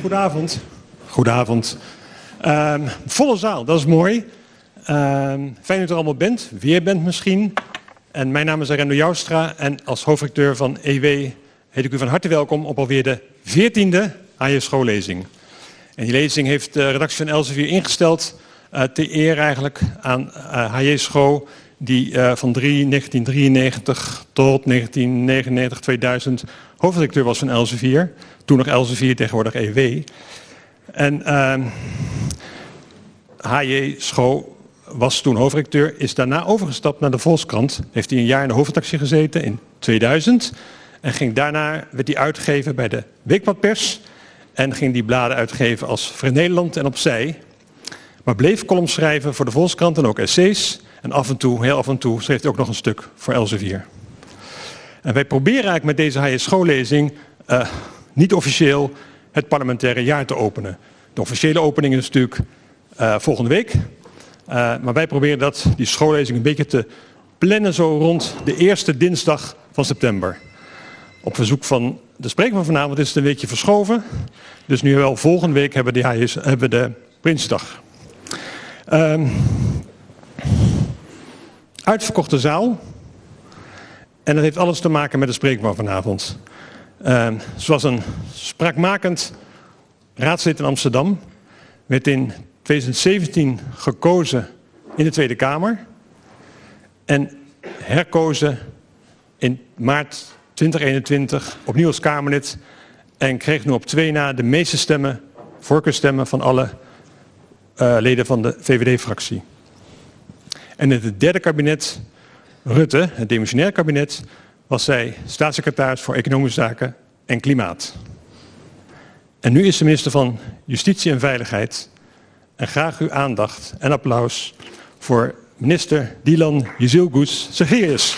Goedenavond. Goedenavond. Ehm, volle zaal, dat is mooi. Ehm, fijn dat u er allemaal bent, weer bent misschien. En mijn naam is Arendo Joustra en als hoofdrecteur van EW heet ik u van harte welkom op alweer de 14e HJ schoollezing. En die lezing heeft de redactie van Elsevier ingesteld uh, te eer eigenlijk aan HJ Schoo die uh, van 1993 tot 1999, 2000 hoofdredacteur was van Elsevier. Toen nog Elsevier, tegenwoordig EW. En H.J. Schoo was toen hoofdredacteur, is daarna overgestapt naar de Volkskrant. Heeft hij een jaar in de hoofdredactie gezeten in 2000. En ging daarna, werd hij uitgegeven bij de Weekbladpers. En ging die bladen uitgeven als Vrij Nederland en Opzij. Maar bleef columns schrijven voor de Volkskrant en ook essays. En af en toe, heel af en toe, schreef hij ook nog een stuk voor Elsevier. En wij proberen eigenlijk met deze HJ schoollezing uh, niet officieel het parlementaire jaar te openen. De officiële opening is natuurlijk uh, volgende week. Uh, maar wij proberen dat, die schoollezing een beetje te plannen zo rond de eerste dinsdag van september. Op verzoek van de spreker van vanavond is het een weekje verschoven. Dus nu wel volgende week hebben we, de, hebben de Prinsdag. Um, uitverkochte zaal. En dat heeft alles te maken met de spreekbaar vanavond. Uh, zoals een spraakmakend raadslid in Amsterdam. Werd in 2017 gekozen in de Tweede Kamer. En herkozen in maart 2021 opnieuw als Kamerlid. En kreeg nu op twee na de meeste stemmen, voorkeurstemmen van alle uh, leden van de VVD-fractie. En in het derde kabinet Rutte, het demissionair kabinet, was zij staatssecretaris voor Economische Zaken en Klimaat. En nu is ze minister van Justitie en Veiligheid. En graag uw aandacht en applaus voor minister Dylan Jezilgoes Segerius.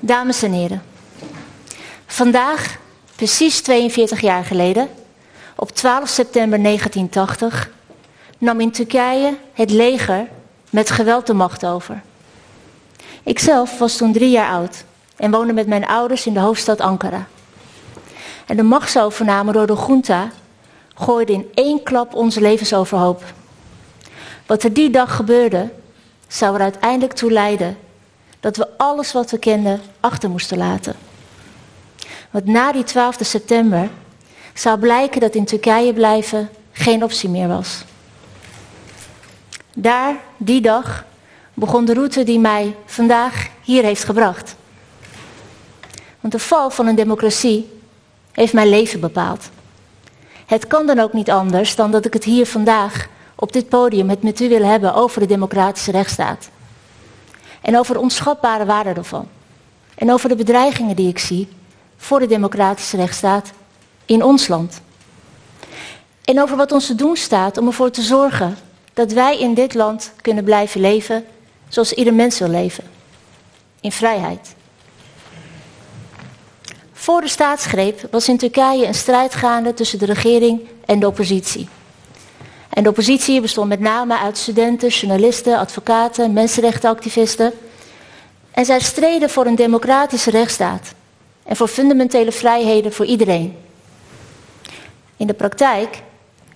Dames en heren, vandaag, precies 42 jaar geleden, op 12 september 1980, nam in Turkije het leger met geweld de macht over. Ikzelf was toen drie jaar oud en woonde met mijn ouders in de hoofdstad Ankara. En de machtsovername door de junta gooide in één klap onze levens overhoop. Wat er die dag gebeurde, zou er uiteindelijk toe leiden dat we alles wat we kenden achter moesten laten. Want na die 12 september zou blijken dat in Turkije blijven geen optie meer was. Daar, die dag, begon de route die mij vandaag hier heeft gebracht. Want de val van een democratie heeft mijn leven bepaald. Het kan dan ook niet anders dan dat ik het hier vandaag op dit podium met u wil hebben over de democratische rechtsstaat. En over de onschatbare waarde ervan. En over de bedreigingen die ik zie voor de democratische rechtsstaat in ons land. En over wat ons te doen staat om ervoor te zorgen dat wij in dit land kunnen blijven leven zoals ieder mens wil leven. In vrijheid. Voor de staatsgreep was in Turkije een strijd gaande tussen de regering en de oppositie. En de oppositie bestond met name uit studenten, journalisten, advocaten, mensenrechtenactivisten. En zij streden voor een democratische rechtsstaat en voor fundamentele vrijheden voor iedereen. In de praktijk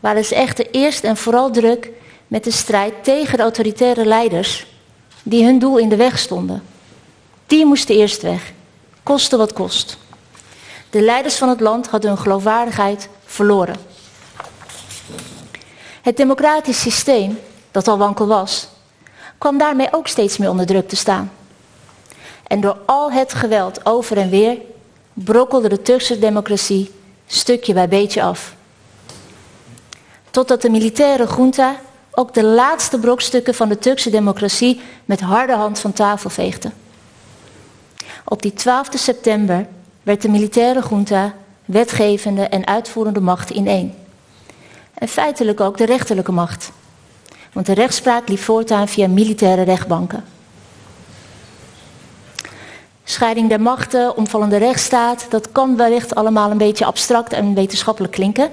waren ze echter eerst en vooral druk met de strijd tegen de autoritaire leiders die hun doel in de weg stonden. Die moesten eerst weg, koste wat kost. De leiders van het land hadden hun geloofwaardigheid verloren. Het democratisch systeem, dat al wankel was, kwam daarmee ook steeds meer onder druk te staan. En door al het geweld over en weer brokkelde de Turkse democratie stukje bij beetje af. Totdat de militaire junta ook de laatste brokstukken van de Turkse democratie met harde hand van tafel veegde. Op die 12 september werd de militaire junta wetgevende en uitvoerende macht in één. En feitelijk ook de rechterlijke macht. Want de rechtspraak liep voortaan via militaire rechtbanken. Scheiding der machten, omvallende rechtsstaat, dat kan wellicht allemaal een beetje abstract en wetenschappelijk klinken.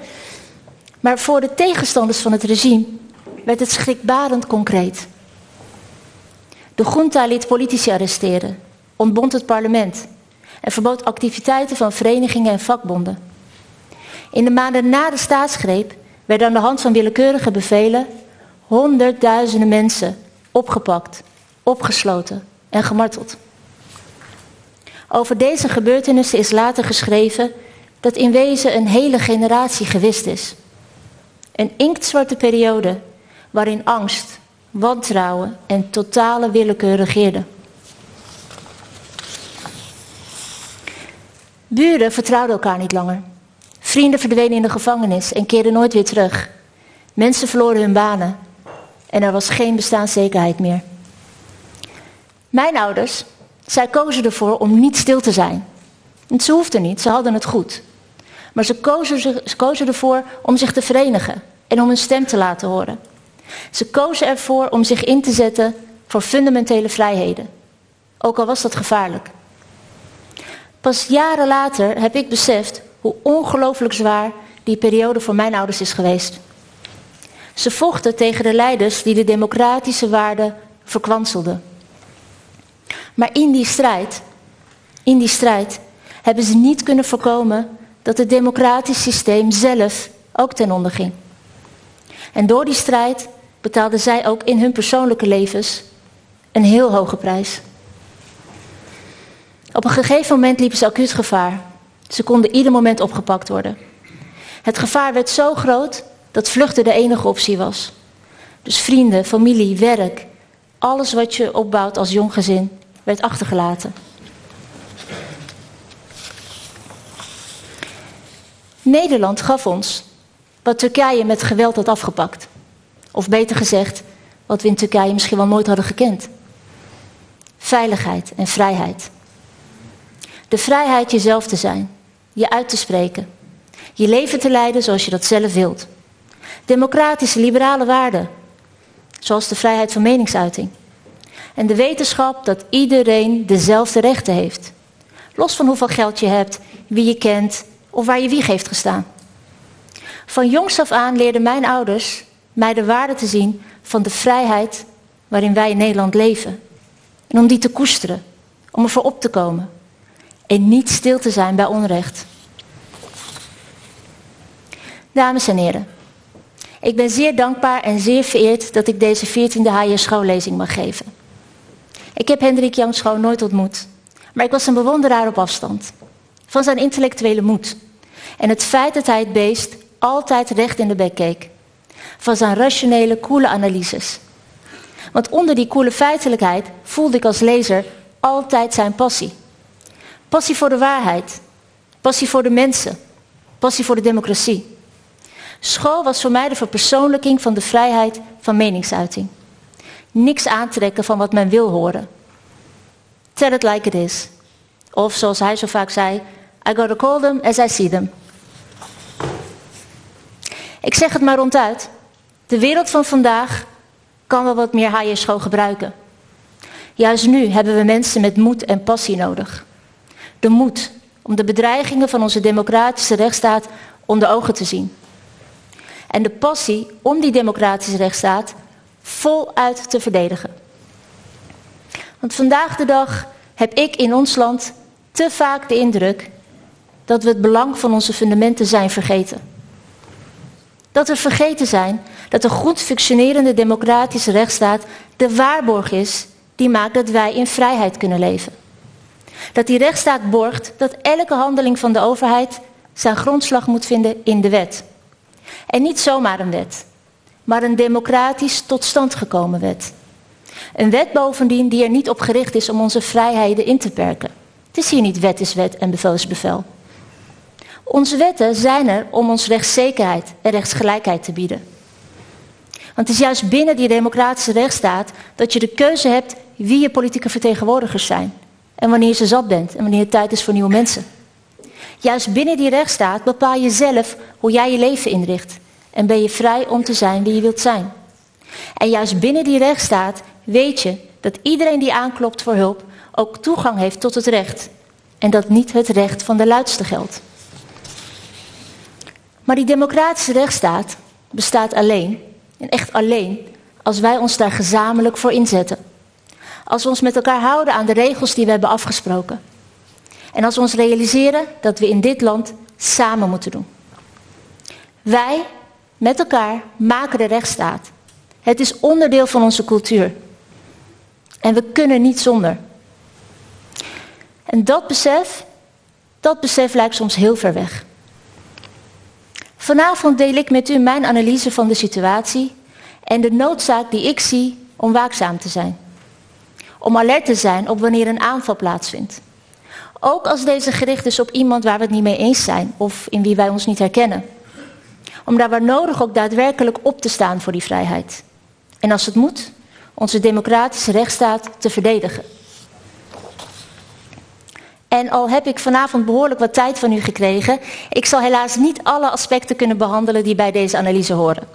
Maar voor de tegenstanders van het regime werd het schrikbarend concreet. De junta liet politici arresteren, ontbond het parlement en verbood activiteiten van verenigingen en vakbonden. In de maanden na de staatsgreep werden aan de hand van willekeurige bevelen honderdduizenden mensen opgepakt, opgesloten en gemarteld. Over deze gebeurtenissen is later geschreven dat in wezen een hele generatie gewist is. Een inktzwarte periode waarin angst, wantrouwen en totale willekeur regeerden. Buren vertrouwden elkaar niet langer. Vrienden verdwenen in de gevangenis en keerden nooit weer terug. Mensen verloren hun banen en er was geen bestaanszekerheid meer. Mijn ouders, zij kozen ervoor om niet stil te zijn. Ze hoefden niet, ze hadden het goed. Maar ze kozen, ze kozen ervoor om zich te verenigen en om hun stem te laten horen. Ze kozen ervoor om zich in te zetten voor fundamentele vrijheden. Ook al was dat gevaarlijk. Pas jaren later heb ik beseft hoe ongelooflijk zwaar die periode voor mijn ouders is geweest. Ze vochten tegen de leiders die de democratische waarden verkwanselden. Maar in die strijd, in die strijd, hebben ze niet kunnen voorkomen dat het democratisch systeem zelf ook ten onder ging. En door die strijd betaalden zij ook in hun persoonlijke levens een heel hoge prijs. Op een gegeven moment liepen ze acuut gevaar. Ze konden ieder moment opgepakt worden. Het gevaar werd zo groot dat vluchten de enige optie was. Dus vrienden, familie, werk, alles wat je opbouwt als jong gezin, werd achtergelaten. Nederland gaf ons wat Turkije met geweld had afgepakt. Of beter gezegd, wat we in Turkije misschien wel nooit hadden gekend. Veiligheid en vrijheid. De vrijheid jezelf te zijn, je uit te spreken, je leven te leiden zoals je dat zelf wilt. Democratische, liberale waarden, zoals de vrijheid van meningsuiting. En de wetenschap dat iedereen dezelfde rechten heeft. Los van hoeveel geld je hebt, wie je kent of waar je wieg heeft gestaan. Van jongs af aan leerden mijn ouders mij de waarde te zien van de vrijheid waarin wij in Nederland leven. En om die te koesteren, om ervoor op te komen. En niet stil te zijn bij onrecht. Dames en heren, ik ben zeer dankbaar en zeer vereerd dat ik deze 14e HR schoollezing mag geven. Ik heb Hendrik Jan Schouw nooit ontmoet, maar ik was een bewonderaar op afstand. Van zijn intellectuele moed. En het feit dat hij het beest altijd recht in de bek keek. Van zijn rationele, koele analyses. Want onder die koele feitelijkheid voelde ik als lezer altijd zijn passie. Passie voor de waarheid. Passie voor de mensen. Passie voor de democratie. School was voor mij de verpersoonlijking van de vrijheid van meningsuiting. Niks aantrekken van wat men wil horen. Tell it like it is. Of zoals hij zo vaak zei, I gotta call them as I see them. Ik zeg het maar ronduit. De wereld van vandaag kan wel wat meer HR school gebruiken. Juist nu hebben we mensen met moed en passie nodig. De moed om de bedreigingen van onze democratische rechtsstaat onder ogen te zien. En de passie om die democratische rechtsstaat voluit te verdedigen. Want vandaag de dag heb ik in ons land te vaak de indruk dat we het belang van onze fundamenten zijn vergeten. Dat we vergeten zijn dat een goed functionerende democratische rechtsstaat de waarborg is die maakt dat wij in vrijheid kunnen leven. Dat die rechtsstaat borgt dat elke handeling van de overheid zijn grondslag moet vinden in de wet. En niet zomaar een wet, maar een democratisch tot stand gekomen wet. Een wet bovendien die er niet op gericht is om onze vrijheden in te perken. Het is hier niet wet is wet en bevel is bevel. Onze wetten zijn er om ons rechtszekerheid en rechtsgelijkheid te bieden. Want het is juist binnen die democratische rechtsstaat dat je de keuze hebt wie je politieke vertegenwoordigers zijn. En wanneer je ze zat bent en wanneer het tijd is voor nieuwe mensen. Juist binnen die rechtsstaat bepaal je zelf hoe jij je leven inricht. En ben je vrij om te zijn wie je wilt zijn. En juist binnen die rechtsstaat weet je dat iedereen die aanklopt voor hulp ook toegang heeft tot het recht. En dat niet het recht van de luidste geldt. Maar die democratische rechtsstaat bestaat alleen, en echt alleen, als wij ons daar gezamenlijk voor inzetten. Als we ons met elkaar houden aan de regels die we hebben afgesproken. En als we ons realiseren dat we in dit land samen moeten doen. Wij met elkaar maken de rechtsstaat. Het is onderdeel van onze cultuur. En we kunnen niet zonder. En dat besef, dat besef lijkt soms heel ver weg. Vanavond deel ik met u mijn analyse van de situatie en de noodzaak die ik zie om waakzaam te zijn. Om alert te zijn op wanneer een aanval plaatsvindt. Ook als deze gericht is op iemand waar we het niet mee eens zijn of in wie wij ons niet herkennen. Om daar waar nodig ook daadwerkelijk op te staan voor die vrijheid. En als het moet, onze democratische rechtsstaat te verdedigen. En al heb ik vanavond behoorlijk wat tijd van u gekregen, ik zal helaas niet alle aspecten kunnen behandelen die bij deze analyse horen.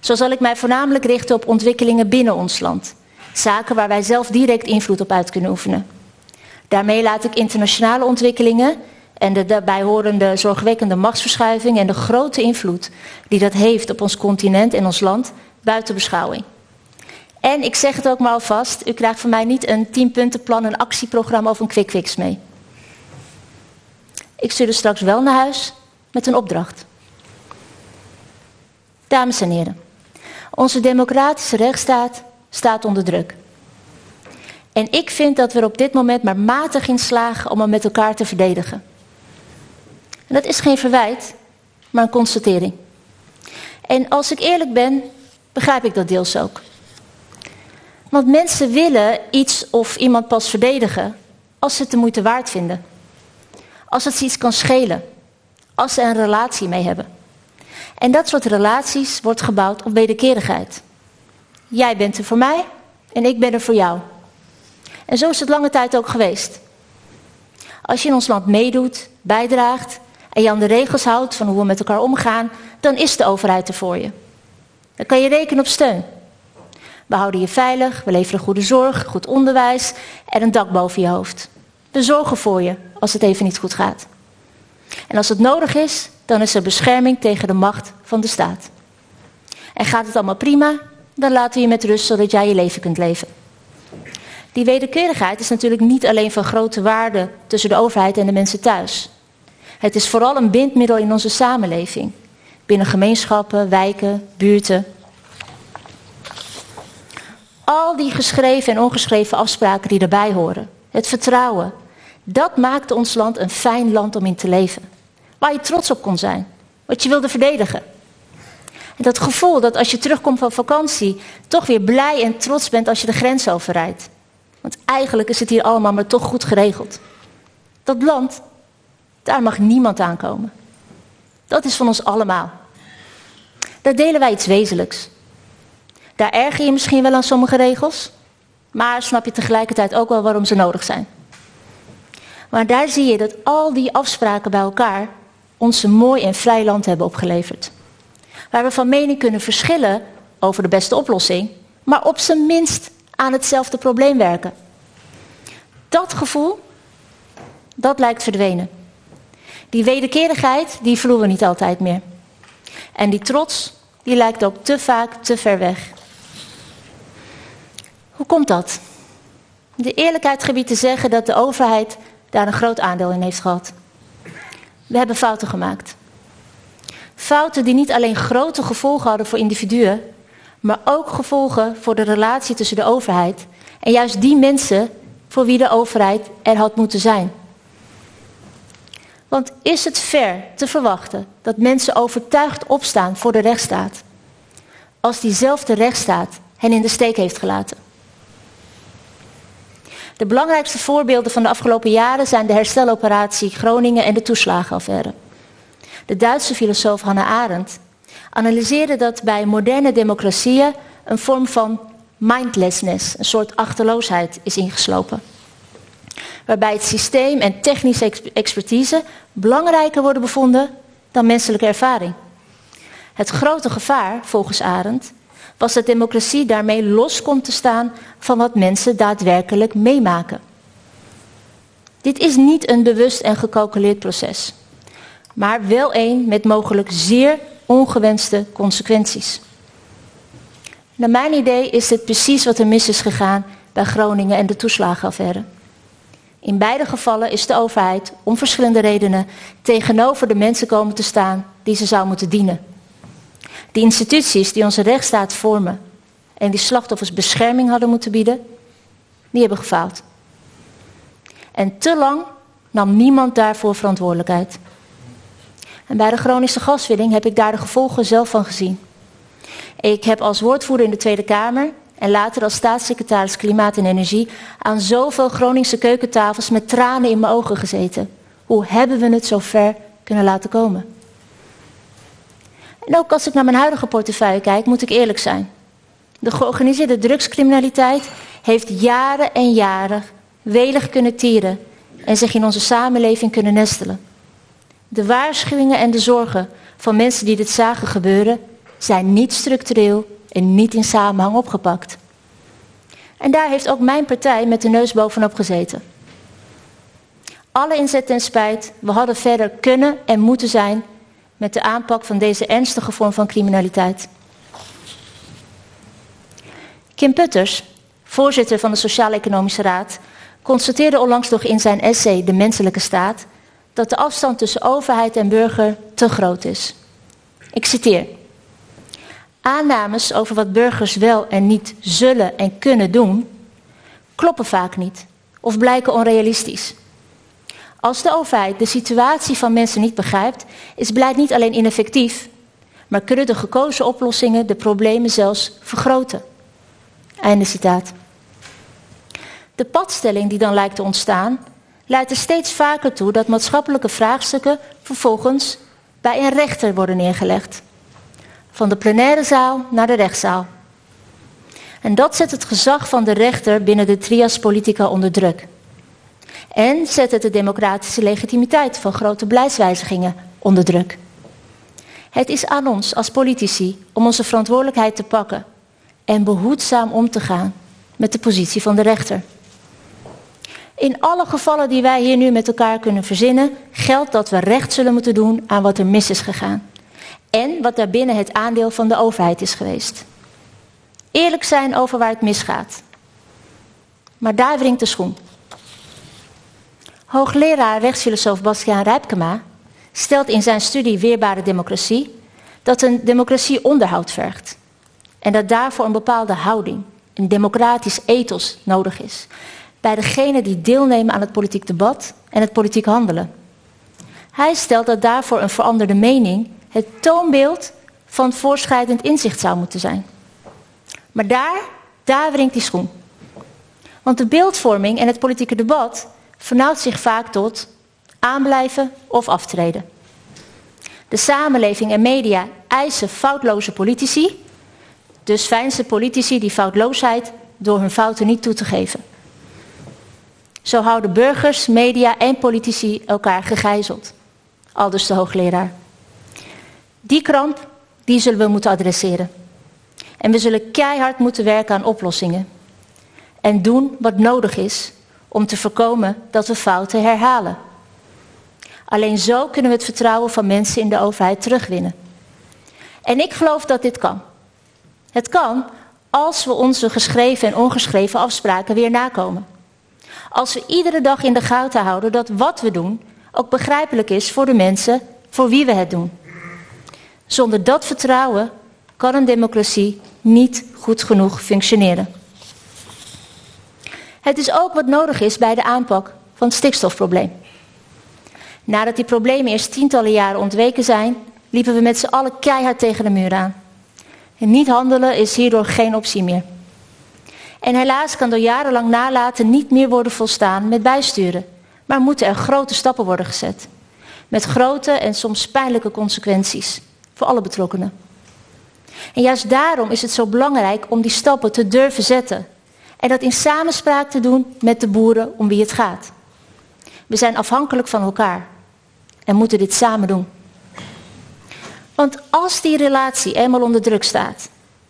Zo zal ik mij voornamelijk richten op ontwikkelingen binnen ons land. Zaken waar wij zelf direct invloed op uit kunnen oefenen. Daarmee laat ik internationale ontwikkelingen en de daarbij horende zorgwekkende machtsverschuiving en de grote invloed die dat heeft op ons continent en ons land buiten beschouwing. En ik zeg het ook maar alvast, u krijgt van mij niet een 10-puntenplan, een actieprogramma of een quick fix mee. Ik stuur straks wel naar huis met een opdracht. Dames en heren, onze democratische rechtsstaat staat onder druk. En ik vind dat we er op dit moment maar matig in slagen om hem met elkaar te verdedigen. En dat is geen verwijt, maar een constatering. En als ik eerlijk ben, begrijp ik dat deels ook. Want mensen willen iets of iemand pas verdedigen als ze het de moeite waard vinden. Als het ze iets kan schelen. Als ze een relatie mee hebben. En dat soort relaties wordt gebouwd op wederkerigheid. Jij bent er voor mij en ik ben er voor jou. En zo is het lange tijd ook geweest. Als je in ons land meedoet, bijdraagt en je aan de regels houdt van hoe we met elkaar omgaan, dan is de overheid er voor je. Dan kan je rekenen op steun. We houden je veilig, we leveren goede zorg, goed onderwijs en een dak boven je hoofd. We zorgen voor je als het even niet goed gaat. En als het nodig is, dan is er bescherming tegen de macht van de staat. En gaat het allemaal prima, dan laten we je met rust zodat jij je leven kunt leven. Die wederkerigheid is natuurlijk niet alleen van grote waarde tussen de overheid en de mensen thuis. Het is vooral een bindmiddel in onze samenleving. Binnen gemeenschappen, wijken, buurten. Al die geschreven en ongeschreven afspraken die erbij horen. Het vertrouwen. Dat maakte ons land een fijn land om in te leven. Waar je trots op kon zijn. Wat je wilde verdedigen. En dat gevoel dat als je terugkomt van vakantie, toch weer blij en trots bent als je de grens overrijdt. Want eigenlijk is het hier allemaal maar toch goed geregeld. Dat land, daar mag niemand aankomen. Dat is van ons allemaal. Daar delen wij iets wezenlijks. Daar erger je misschien wel aan sommige regels, maar snap je tegelijkertijd ook wel waarom ze nodig zijn. Maar daar zie je dat al die afspraken bij elkaar ons een mooi en vrij land hebben opgeleverd. Waar we van mening kunnen verschillen over de beste oplossing, maar op zijn minst aan hetzelfde probleem werken. Dat gevoel, dat lijkt verdwenen. Die wederkerigheid, die voelen we niet altijd meer. En die trots, die lijkt ook te vaak te ver weg. Hoe komt dat? De eerlijkheid gebied te zeggen dat de overheid daar een groot aandeel in heeft gehad. We hebben fouten gemaakt. Fouten die niet alleen grote gevolgen hadden voor individuen, maar ook gevolgen voor de relatie tussen de overheid en juist die mensen voor wie de overheid er had moeten zijn. Want is het ver te verwachten dat mensen overtuigd opstaan voor de rechtsstaat, als diezelfde rechtsstaat hen in de steek heeft gelaten? De belangrijkste voorbeelden van de afgelopen jaren zijn de hersteloperatie Groningen en de toeslagenaffaire. De Duitse filosoof Hannah Arendt analyseerde dat bij moderne democratieën een vorm van mindlessness, een soort achterloosheid, is ingeslopen. Waarbij het systeem en technische expertise belangrijker worden bevonden dan menselijke ervaring. Het grote gevaar, volgens Arendt, was dat democratie daarmee los komt te staan van wat mensen daadwerkelijk meemaken. Dit is niet een bewust en gecalculeerd proces. maar wel één met mogelijk zeer ongewenste consequenties. Naar mijn idee is dit precies wat er mis is gegaan bij Groningen en de toeslagenaffaire. In beide gevallen is de overheid om verschillende redenen tegenover de mensen komen te staan die ze zou moeten dienen. De instituties die onze rechtsstaat vormen en die slachtoffers bescherming hadden moeten bieden, die hebben gefaald. En te lang nam niemand daarvoor verantwoordelijkheid. En bij de chronische gaswinning heb ik daar de gevolgen zelf van gezien. Ik heb als woordvoerder in de Tweede Kamer en later als staatssecretaris Klimaat en Energie aan zoveel Groningse keukentafels met tranen in mijn ogen gezeten. Hoe hebben we het zo ver kunnen laten komen? En ook als ik naar mijn huidige portefeuille kijk, moet ik eerlijk zijn. De georganiseerde drugscriminaliteit heeft jaren en jaren welig kunnen tieren en zich in onze samenleving kunnen nestelen. De waarschuwingen en de zorgen van mensen die dit zagen gebeuren zijn niet structureel en niet in samenhang opgepakt. En daar heeft ook mijn partij met de neus bovenop gezeten. Alle inzet en spijt, we hadden verder kunnen en moeten zijn met de aanpak van deze ernstige vorm van criminaliteit. Kim Putters, voorzitter van de Sociaal-Economische Raad, constateerde onlangs nog in zijn essay De menselijke staat dat de afstand tussen overheid en burger te groot is. Ik citeer. Aannames over wat burgers wel en niet zullen en kunnen doen, kloppen vaak niet of blijken onrealistisch. Als de overheid de situatie van mensen niet begrijpt, is beleid niet alleen ineffectief, maar kunnen de gekozen oplossingen de problemen zelfs vergroten. Einde citaat. De padstelling die dan lijkt te ontstaan, leidt er steeds vaker toe dat maatschappelijke vraagstukken vervolgens bij een rechter worden neergelegd. Van de plenaire zaal naar de rechtszaal. En dat zet het gezag van de rechter binnen de trias politica onder druk. En zet het de democratische legitimiteit van grote beleidswijzigingen onder druk. Het is aan ons als politici om onze verantwoordelijkheid te pakken en behoedzaam om te gaan met de positie van de rechter. In alle gevallen die wij hier nu met elkaar kunnen verzinnen, geldt dat we recht zullen moeten doen aan wat er mis is gegaan. En wat daarbinnen het aandeel van de overheid is geweest. Eerlijk zijn over waar het misgaat. Maar daar wringt de schoen. Hoogleraar rechtsfilosoof Bastiaan Rijpkema stelt in zijn studie Weerbare Democratie dat een democratie onderhoud vergt. En dat daarvoor een bepaalde houding, een democratisch ethos nodig is bij degenen die deelnemen aan het politiek debat en het politiek handelen. Hij stelt dat daarvoor een veranderde mening het toonbeeld van voorschrijdend inzicht zou moeten zijn. Maar daar, daar wringt die schoen. Want de beeldvorming en het politieke debat vernauwt zich vaak tot aanblijven of aftreden. De samenleving en media eisen foutloze politici, dus fijnste politici die foutloosheid door hun fouten niet toe te geven. Zo houden burgers, media en politici elkaar gegijzeld. Aldus de hoogleraar. Die kramp, die zullen we moeten adresseren. En we zullen keihard moeten werken aan oplossingen. En doen wat nodig is om te voorkomen dat we fouten herhalen. Alleen zo kunnen we het vertrouwen van mensen in de overheid terugwinnen. En ik geloof dat dit kan. Het kan als we onze geschreven en ongeschreven afspraken weer nakomen. Als we iedere dag in de gaten houden dat wat we doen ook begrijpelijk is voor de mensen voor wie we het doen. Zonder dat vertrouwen kan een democratie niet goed genoeg functioneren. Het is ook wat nodig is bij de aanpak van het stikstofprobleem. Nadat die problemen eerst tientallen jaren ontweken zijn, liepen we met z'n allen keihard tegen de muur aan. En niet handelen is hierdoor geen optie meer. En helaas kan door jarenlang nalaten niet meer worden volstaan met bijsturen. Maar moeten er grote stappen worden gezet. Met grote en soms pijnlijke consequenties voor alle betrokkenen. En juist daarom is het zo belangrijk om die stappen te durven zetten. En dat in samenspraak te doen met de boeren om wie het gaat. We zijn afhankelijk van elkaar en moeten dit samen doen. Want als die relatie eenmaal onder druk staat,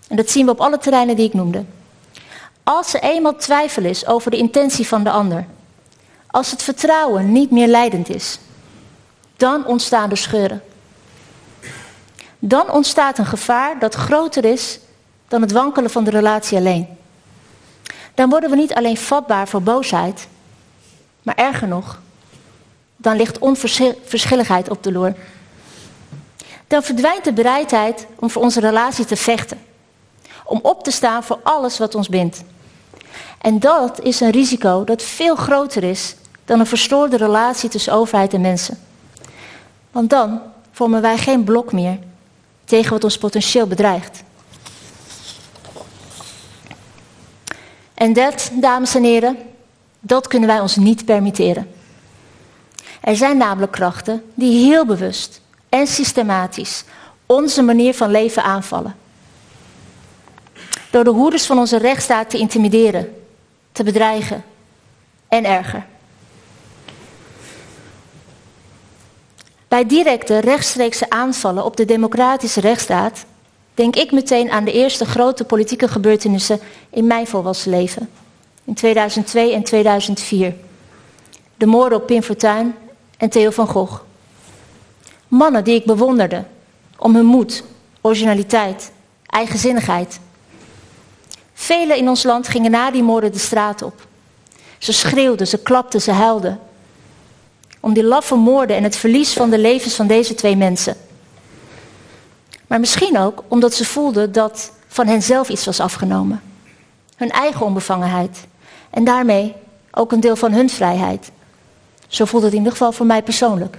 en dat zien we op alle terreinen die ik noemde, als er eenmaal twijfel is over de intentie van de ander. Als het vertrouwen niet meer leidend is. dan ontstaan de scheuren. Dan ontstaat een gevaar dat groter is dan het wankelen van de relatie alleen. Dan worden we niet alleen vatbaar voor boosheid, maar erger nog, dan ligt onverschilligheid op de loer. Dan verdwijnt de bereidheid om voor onze relatie te vechten. Om op te staan voor alles wat ons bindt. En dat is een risico dat veel groter is dan een verstoorde relatie tussen overheid en mensen. Want dan vormen wij geen blok meer tegen wat ons potentieel bedreigt. En dat, dames en heren, dat kunnen wij ons niet permitteren. Er zijn namelijk krachten die heel bewust en systematisch onze manier van leven aanvallen. Door de hoeders van onze rechtsstaat te intimideren, te bedreigen en erger. Bij directe rechtstreekse aanvallen op de democratische rechtsstaat denk ik meteen aan de eerste grote politieke gebeurtenissen in mijn volwassen leven. In 2002 en 2004. De moorden op Pim Fortuyn en Theo van Gogh. Mannen die ik bewonderde om hun moed, originaliteit, eigenzinnigheid. Velen in ons land gingen na die moorden de straat op. Ze schreeuwden, ze klapten, ze huilden. Om die laffe moorden en het verlies van de levens van deze twee mensen. Maar misschien ook omdat ze voelden dat van hen zelf iets was afgenomen. Hun eigen onbevangenheid. En daarmee ook een deel van hun vrijheid. Zo voelde het in ieder geval voor mij persoonlijk.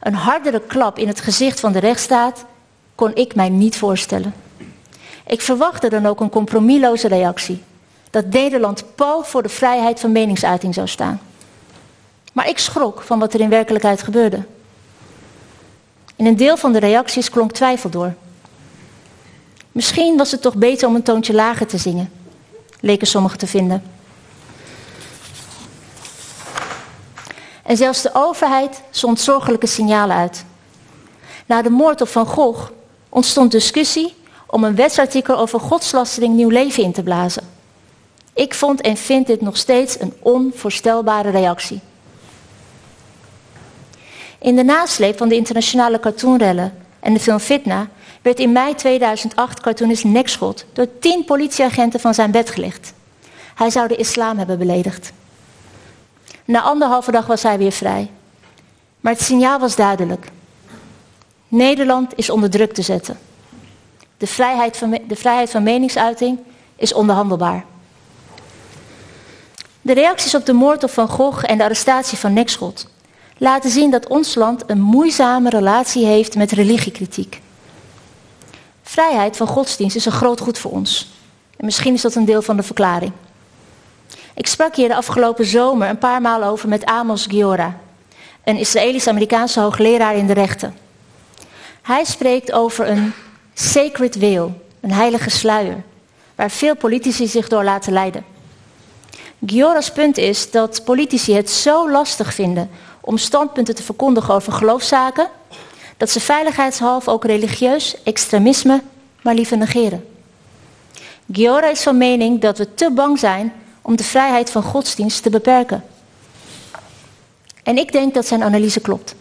Een hardere klap in het gezicht van de rechtsstaat kon ik mij niet voorstellen. Ik verwachtte dan ook een compromisloze reactie. Dat Nederland pal voor de vrijheid van meningsuiting zou staan. Maar ik schrok van wat er in werkelijkheid gebeurde. In een deel van de reacties klonk twijfel door. Misschien was het toch beter om een toontje lager te zingen, leken sommigen te vinden. En zelfs de overheid zond zorgelijke signalen uit. Na de moord op Van Gogh ontstond discussie om een wetsartikel over godslastering nieuw leven in te blazen. Ik vond en vind dit nog steeds een onvoorstelbare reactie. In de nasleep van de internationale cartoonrellen en de film Fitna werd in mei 2008 cartoonist Nekschot door tien politieagenten van zijn bed gelicht. Hij zou de islam hebben beledigd. Na anderhalve dag was hij weer vrij. Maar het signaal was duidelijk. Nederland is onder druk te zetten. De vrijheid van, de vrijheid van meningsuiting is onderhandelbaar. De reacties op de moord op Van Gogh en de arrestatie van Nekschot laten zien dat ons land een moeizame relatie heeft met religiekritiek. Vrijheid van godsdienst is een groot goed voor ons. En misschien is dat een deel van de verklaring. Ik sprak hier de afgelopen zomer een paar maal over met Amos Giora, een Israëlisch-Amerikaanse hoogleraar in de rechten. Hij spreekt over een sacred veil, een heilige sluier, waar veel politici zich door laten leiden. Giora's punt is dat politici het zo lastig vinden om standpunten te verkondigen over geloofszaken, dat ze veiligheidshalve ook religieus extremisme maar liever negeren. Giora is van mening dat we te bang zijn om de vrijheid van godsdienst te beperken. En ik denk dat zijn analyse klopt.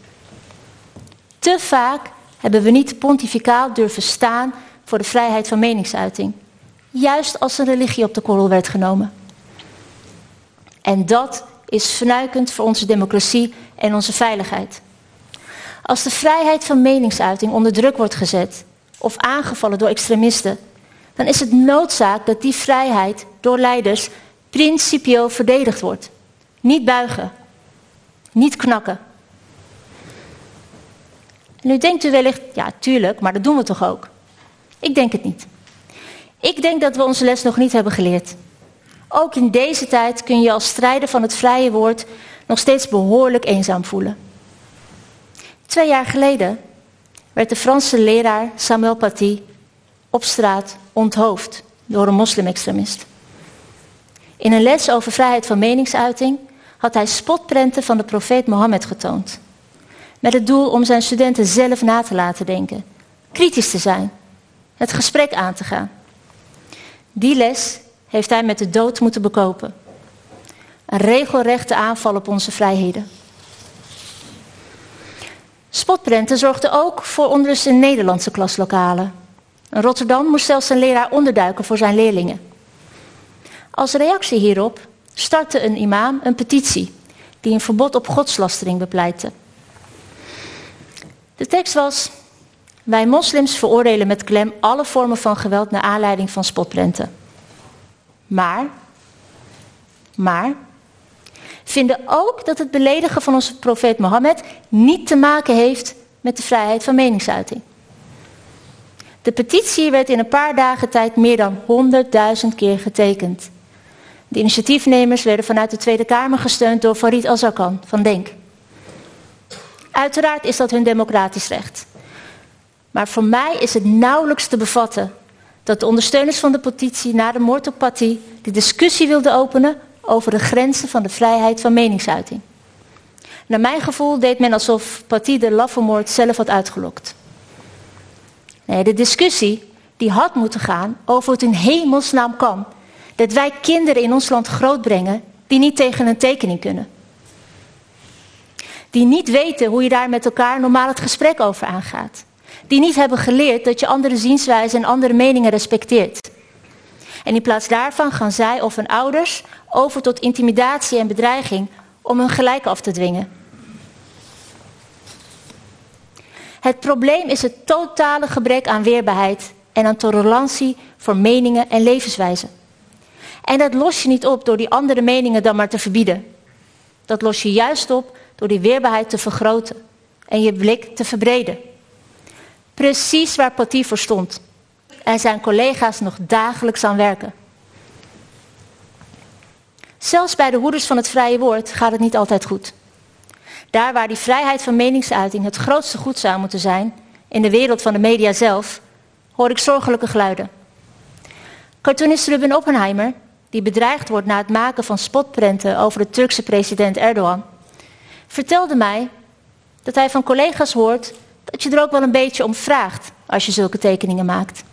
Te vaak hebben we niet pontificaal durven staan voor de vrijheid van meningsuiting, juist als een religie op de korrel werd genomen. En dat is fnuikend voor onze democratie en onze veiligheid. Als de vrijheid van meningsuiting onder druk wordt gezet of aangevallen door extremisten, dan is het noodzaak dat die vrijheid door leiders principieel verdedigd wordt. Niet buigen, niet knakken. nu denkt u wellicht, ja tuurlijk, maar dat doen we toch ook? Ik denk het niet. Ik denk dat we onze les nog niet hebben geleerd. Ook in deze tijd kun je als strijder van het vrije woord nog steeds behoorlijk eenzaam voelen. Twee jaar geleden werd de Franse leraar Samuel Paty op straat onthoofd door een moslimextremist. In een les over vrijheid van meningsuiting had hij spotprenten van de profeet Mohammed getoond. Met het doel om zijn studenten zelf na te laten denken, kritisch te zijn, het gesprek aan te gaan. Die les heeft hij met de dood moeten bekopen. Een regelrechte aanval op onze vrijheden. Spotprenten zorgden ook voor onrust in Nederlandse klaslokalen. In Rotterdam moest zelfs een leraar onderduiken voor zijn leerlingen. Als reactie hierop startte een imam een petitie die een verbod op godslastering bepleitte. De tekst was: Wij moslims veroordelen met klem alle vormen van geweld naar aanleiding van spotprenten. Maar, maar, vinden ook dat het beledigen van onze profeet Mohammed niet te maken heeft met de vrijheid van meningsuiting. De petitie werd in een paar dagen tijd meer dan 100.000 keer getekend. De initiatiefnemers werden vanuit de Tweede Kamer gesteund door Farid Azarkan van Denk. Uiteraard is dat hun democratisch recht. Maar voor mij is het nauwelijks te bevatten dat de ondersteuners van de petitie na de moord op de discussie wilden openen over de grenzen van de vrijheid van meningsuiting. Naar mijn gevoel deed men alsof Paty de laffe zelf had uitgelokt. Nee, de discussie die had moeten gaan over het in hemelsnaam kan dat wij kinderen in ons land grootbrengen die niet tegen een tekening kunnen. Die niet weten hoe je daar met elkaar normaal het gesprek over aangaat. Die niet hebben geleerd dat je andere zienswijzen en andere meningen respecteert. En in plaats daarvan gaan zij of hun ouders over tot intimidatie en bedreiging om hun gelijk af te dwingen. Het probleem is het totale gebrek aan weerbaarheid en aan tolerantie voor meningen en levenswijzen. En dat los je niet op door die andere meningen dan maar te verbieden. Dat los je juist op door die weerbaarheid te vergroten en je blik te verbreden. Precies waar Paty voor stond. En zijn collega's nog dagelijks aan werken. Zelfs bij de hoeders van het vrije woord gaat het niet altijd goed. Daar waar die vrijheid van meningsuiting het grootste goed zou moeten zijn, in de wereld van de media zelf, hoor ik zorgelijke geluiden. Cartoonist Ruben Oppenheimer, die bedreigd wordt na het maken van spotprenten over de Turkse president Erdogan, vertelde mij dat hij van collega's hoort dat je er ook wel een beetje om vraagt als je zulke tekeningen maakt.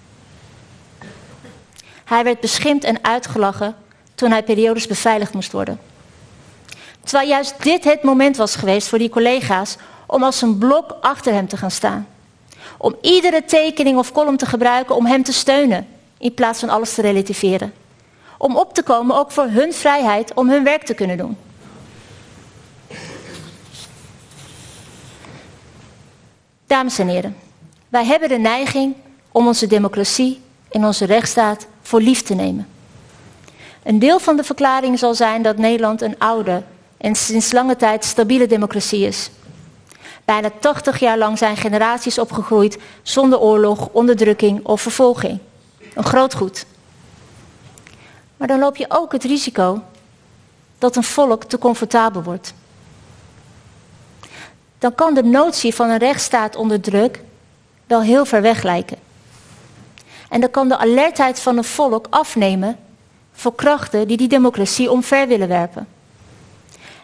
Hij werd beschimpt en uitgelachen toen hij periodes beveiligd moest worden. Terwijl juist dit het moment was geweest voor die collega's om als een blok achter hem te gaan staan. Om iedere tekening of column te gebruiken om hem te steunen, in plaats van alles te relativeren. Om op te komen ook voor hun vrijheid om hun werk te kunnen doen. Dames en heren, wij hebben de neiging om onze democratie en onze rechtsstaat voor lief te nemen. Een deel van de verklaring zal zijn dat Nederland een oude en sinds lange tijd stabiele democratie is. Bijna 80 jaar lang zijn generaties opgegroeid zonder oorlog, onderdrukking of vervolging. Een groot goed. Maar dan loop je ook het risico dat een volk te comfortabel wordt. Dan kan de notie van een rechtsstaat onder druk wel heel ver weg lijken. En dan kan de alertheid van een volk afnemen voor krachten die die democratie omver willen werpen.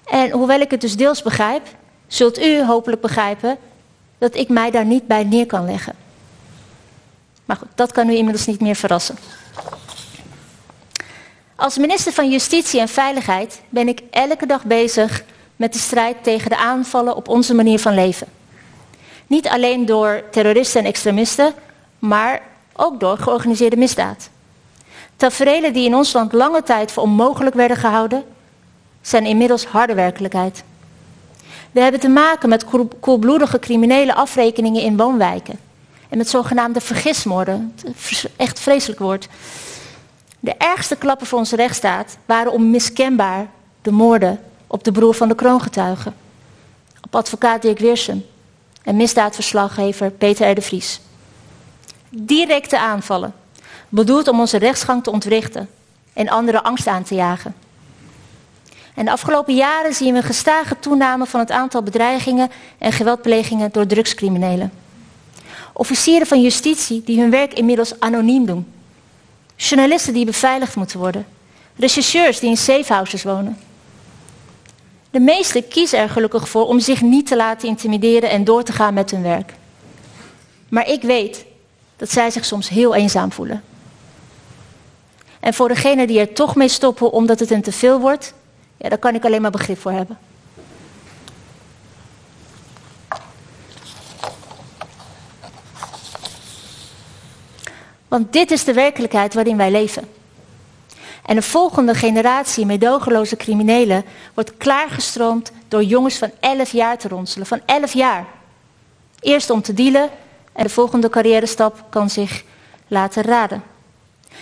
En hoewel ik het dus deels begrijp, zult u hopelijk begrijpen dat ik mij daar niet bij neer kan leggen. Maar goed, dat kan u inmiddels niet meer verrassen. Als minister van Justitie en Veiligheid ben ik elke dag bezig met de strijd tegen de aanvallen op onze manier van leven. Niet alleen door terroristen en extremisten, maar ook door georganiseerde misdaad. Taferelen die in ons land lange tijd voor onmogelijk werden gehouden, zijn inmiddels harde werkelijkheid. We hebben te maken met koelbloedige criminele afrekeningen in woonwijken. En met zogenaamde vergismoorden. Echt vreselijk woord. De ergste klappen voor onze rechtsstaat waren onmiskenbaar de moorden op de broer van de kroongetuige. Op advocaat Dirk Weersum en misdaadverslaggever Peter R. de Vries. Directe aanvallen, bedoeld om onze rechtsgang te ontwrichten en anderen angst aan te jagen. En de afgelopen jaren zien we een gestage toename van het aantal bedreigingen en geweldplegingen door drugscriminelen. Officieren van justitie die hun werk inmiddels anoniem doen. Journalisten die beveiligd moeten worden. Rechercheurs die in safehouses wonen. De meesten kiezen er gelukkig voor om zich niet te laten intimideren en door te gaan met hun werk. Maar ik weet dat zij zich soms heel eenzaam voelen. En voor degenen die er toch mee stoppen omdat het een teveel wordt, ja, daar kan ik alleen maar begrip voor hebben. Want dit is de werkelijkheid waarin wij leven. En de volgende generatie medogeloze criminelen wordt klaargestroomd door jongens van 11 jaar te ronselen. Van 11 jaar. Eerst om te dealen en de volgende carrière stap kan zich laten raden.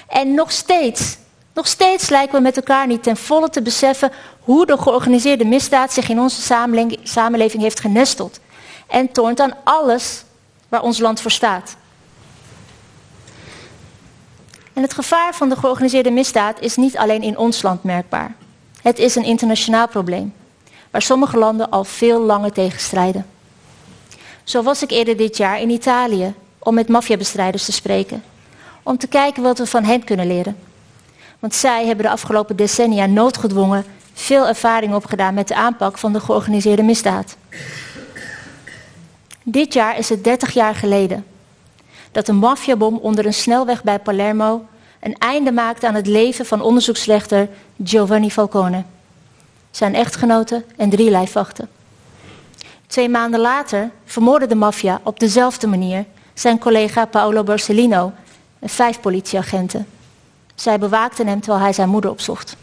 En nog steeds, nog steeds lijken we met elkaar niet ten volle te beseffen hoe de georganiseerde misdaad zich in onze samenleving heeft genesteld. En toont aan alles waar ons land voor staat. En het gevaar van de georganiseerde misdaad is niet alleen in ons land merkbaar. Het is een internationaal probleem, waar sommige landen al veel langer tegen strijden. Zo was ik eerder dit jaar in Italië om met maffiabestrijders te spreken, om te kijken wat we van hen kunnen leren. Want zij hebben de afgelopen decennia noodgedwongen veel ervaring opgedaan met de aanpak van de georganiseerde misdaad. Dit jaar is het 30 jaar geleden dat een maffiabom onder een snelweg bij Palermo een einde maakte aan het leven van onderzoeksrechter Giovanni Falcone. Zijn echtgenote en drie lijfwachten. Twee maanden later vermoordde de maffia op dezelfde manier zijn collega Paolo Borsellino en vijf politieagenten. Zij bewaakten hem terwijl hij zijn moeder opzocht.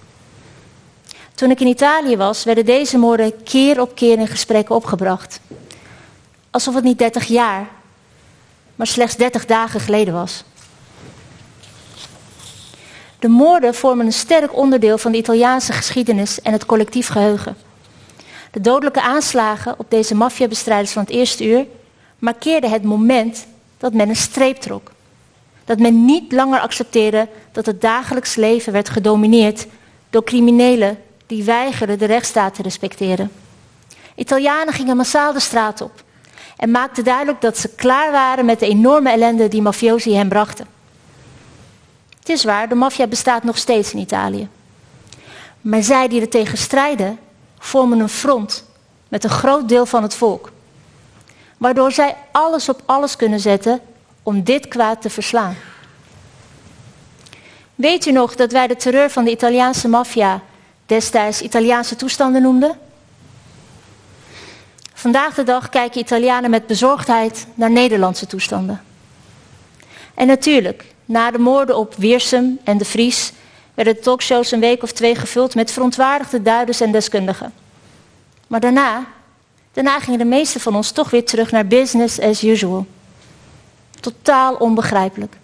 Toen ik in Italië was, werden deze moorden keer op keer in gesprekken opgebracht. Alsof het niet 30 jaar, maar slechts 30 dagen geleden was. De moorden vormen een sterk onderdeel van de Italiaanse geschiedenis en het collectief geheugen. De dodelijke aanslagen op deze maffiabestrijders van het eerste uur markeerden het moment dat men een streep trok. Dat men niet langer accepteerde dat het dagelijks leven werd gedomineerd door criminelen die weigerden de rechtsstaat te respecteren. Italianen gingen massaal de straat op en maakten duidelijk dat ze klaar waren met de enorme ellende die mafiosi hen brachten. Het is waar, de maffia bestaat nog steeds in Italië. Maar zij die er tegen strijden, vormen een front met een groot deel van het volk. Waardoor zij alles op alles kunnen zetten om dit kwaad te verslaan. Weet u nog dat wij de terreur van de Italiaanse maffia destijds Italiaanse toestanden noemden? Vandaag de dag kijken Italianen met bezorgdheid naar Nederlandse toestanden. En natuurlijk, na de moorden op Wiersum en de Vries werden de talkshows een week of twee gevuld met verontwaardigde duiders en deskundigen. Maar daarna, daarna gingen de meesten van ons toch weer terug naar business as usual. Totaal onbegrijpelijk.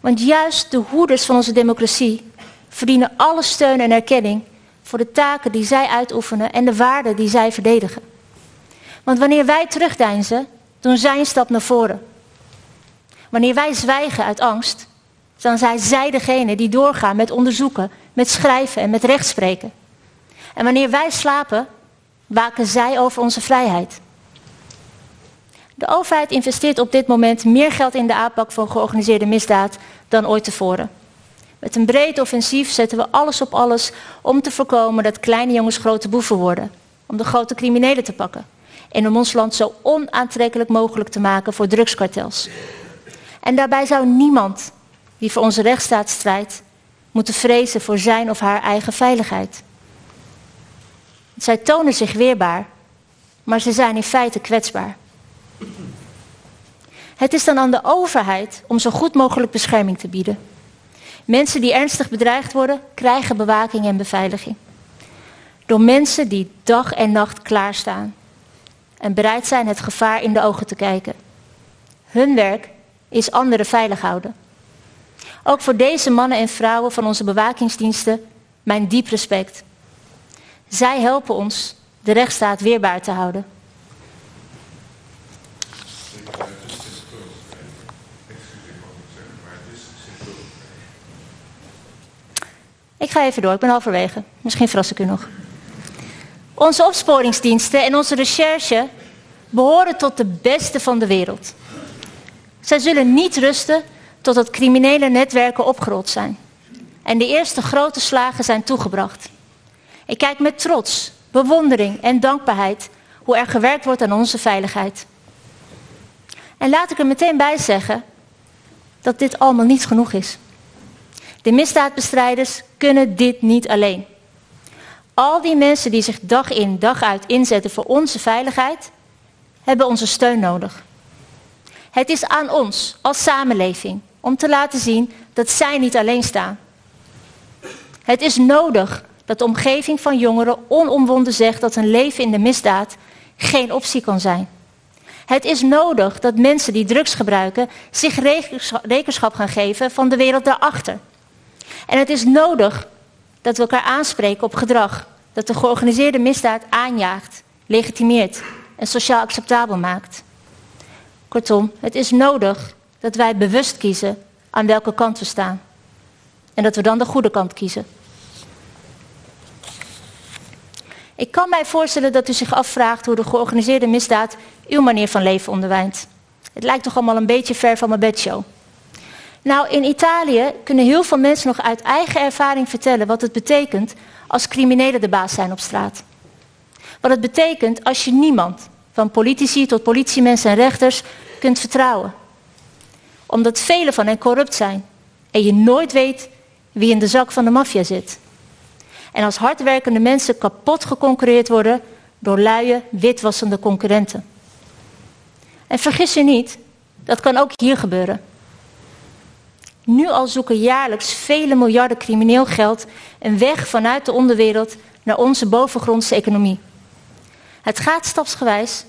Want juist de hoeders van onze democratie verdienen alle steun en erkenning voor de taken die zij uitoefenen en de waarden die zij verdedigen. Want wanneer wij terugdeinzen, doen zij een stap naar voren. Wanneer wij zwijgen uit angst, dan zijn zij degene die doorgaan met onderzoeken, met schrijven en met rechtspreken. En wanneer wij slapen, waken zij over onze vrijheid. De overheid investeert op dit moment meer geld in de aanpak van georganiseerde misdaad dan ooit tevoren. Met een breed offensief zetten we alles op alles om te voorkomen dat kleine jongens grote boeven worden. Om de grote criminelen te pakken. En om ons land zo onaantrekkelijk mogelijk te maken voor drugskartels. En daarbij zou niemand die voor onze rechtsstaat strijdt, moeten vrezen voor zijn of haar eigen veiligheid. Zij tonen zich weerbaar, maar ze zijn in feite kwetsbaar. Het is dan aan de overheid om zo goed mogelijk bescherming te bieden. Mensen die ernstig bedreigd worden, krijgen bewaking en beveiliging. Door mensen die dag en nacht klaarstaan en bereid zijn het gevaar in de ogen te kijken. Hun werk is anderen veilig houden. Ook voor deze mannen en vrouwen van onze bewakingsdiensten mijn diep respect. Zij helpen ons de rechtsstaat weerbaar te houden. Ik ga even door, ik ben halverwege. Misschien verras ik u nog. Onze opsporingsdiensten en onze recherche behoren tot de beste van de wereld. Zij zullen niet rusten totdat criminele netwerken opgerold zijn. En de eerste grote slagen zijn toegebracht. Ik kijk met trots, bewondering en dankbaarheid hoe er gewerkt wordt aan onze veiligheid. En laat ik er meteen bij zeggen dat dit allemaal niet genoeg is. De misdaadbestrijders kunnen dit niet alleen. Al die mensen die zich dag in, dag uit inzetten voor onze veiligheid, hebben onze steun nodig. Het is aan ons als samenleving om te laten zien dat zij niet alleen staan. Het is nodig dat de omgeving van jongeren onomwonden zegt dat een leven in de misdaad geen optie kan zijn. Het is nodig dat mensen die drugs gebruiken zich rekenschap gaan geven van de wereld daarachter. En het is nodig dat we elkaar aanspreken op gedrag dat de georganiseerde misdaad aanjaagt, legitimeert en sociaal acceptabel maakt. Kortom, het is nodig dat wij bewust kiezen aan welke kant we staan. En dat we dan de goede kant kiezen. Ik kan mij voorstellen dat u zich afvraagt hoe de georganiseerde misdaad uw manier van leven onderwijnt. Het lijkt toch allemaal een beetje ver van mijn bedshow. Nou, in Italië kunnen heel veel mensen nog uit eigen ervaring vertellen wat het betekent als criminelen de baas zijn op straat. Wat het betekent als je niemand, van politici tot politiemensen en rechters, kunt vertrouwen. Omdat velen van hen corrupt zijn en je nooit weet wie in de zak van de maffia zit. En als hardwerkende mensen kapot geconcurreerd worden door luie, witwassende concurrenten. En vergis je niet, dat kan ook hier gebeuren. Nu al zoeken jaarlijks vele miljarden crimineel geld een weg vanuit de onderwereld naar onze bovengrondse economie. Het gaat stapsgewijs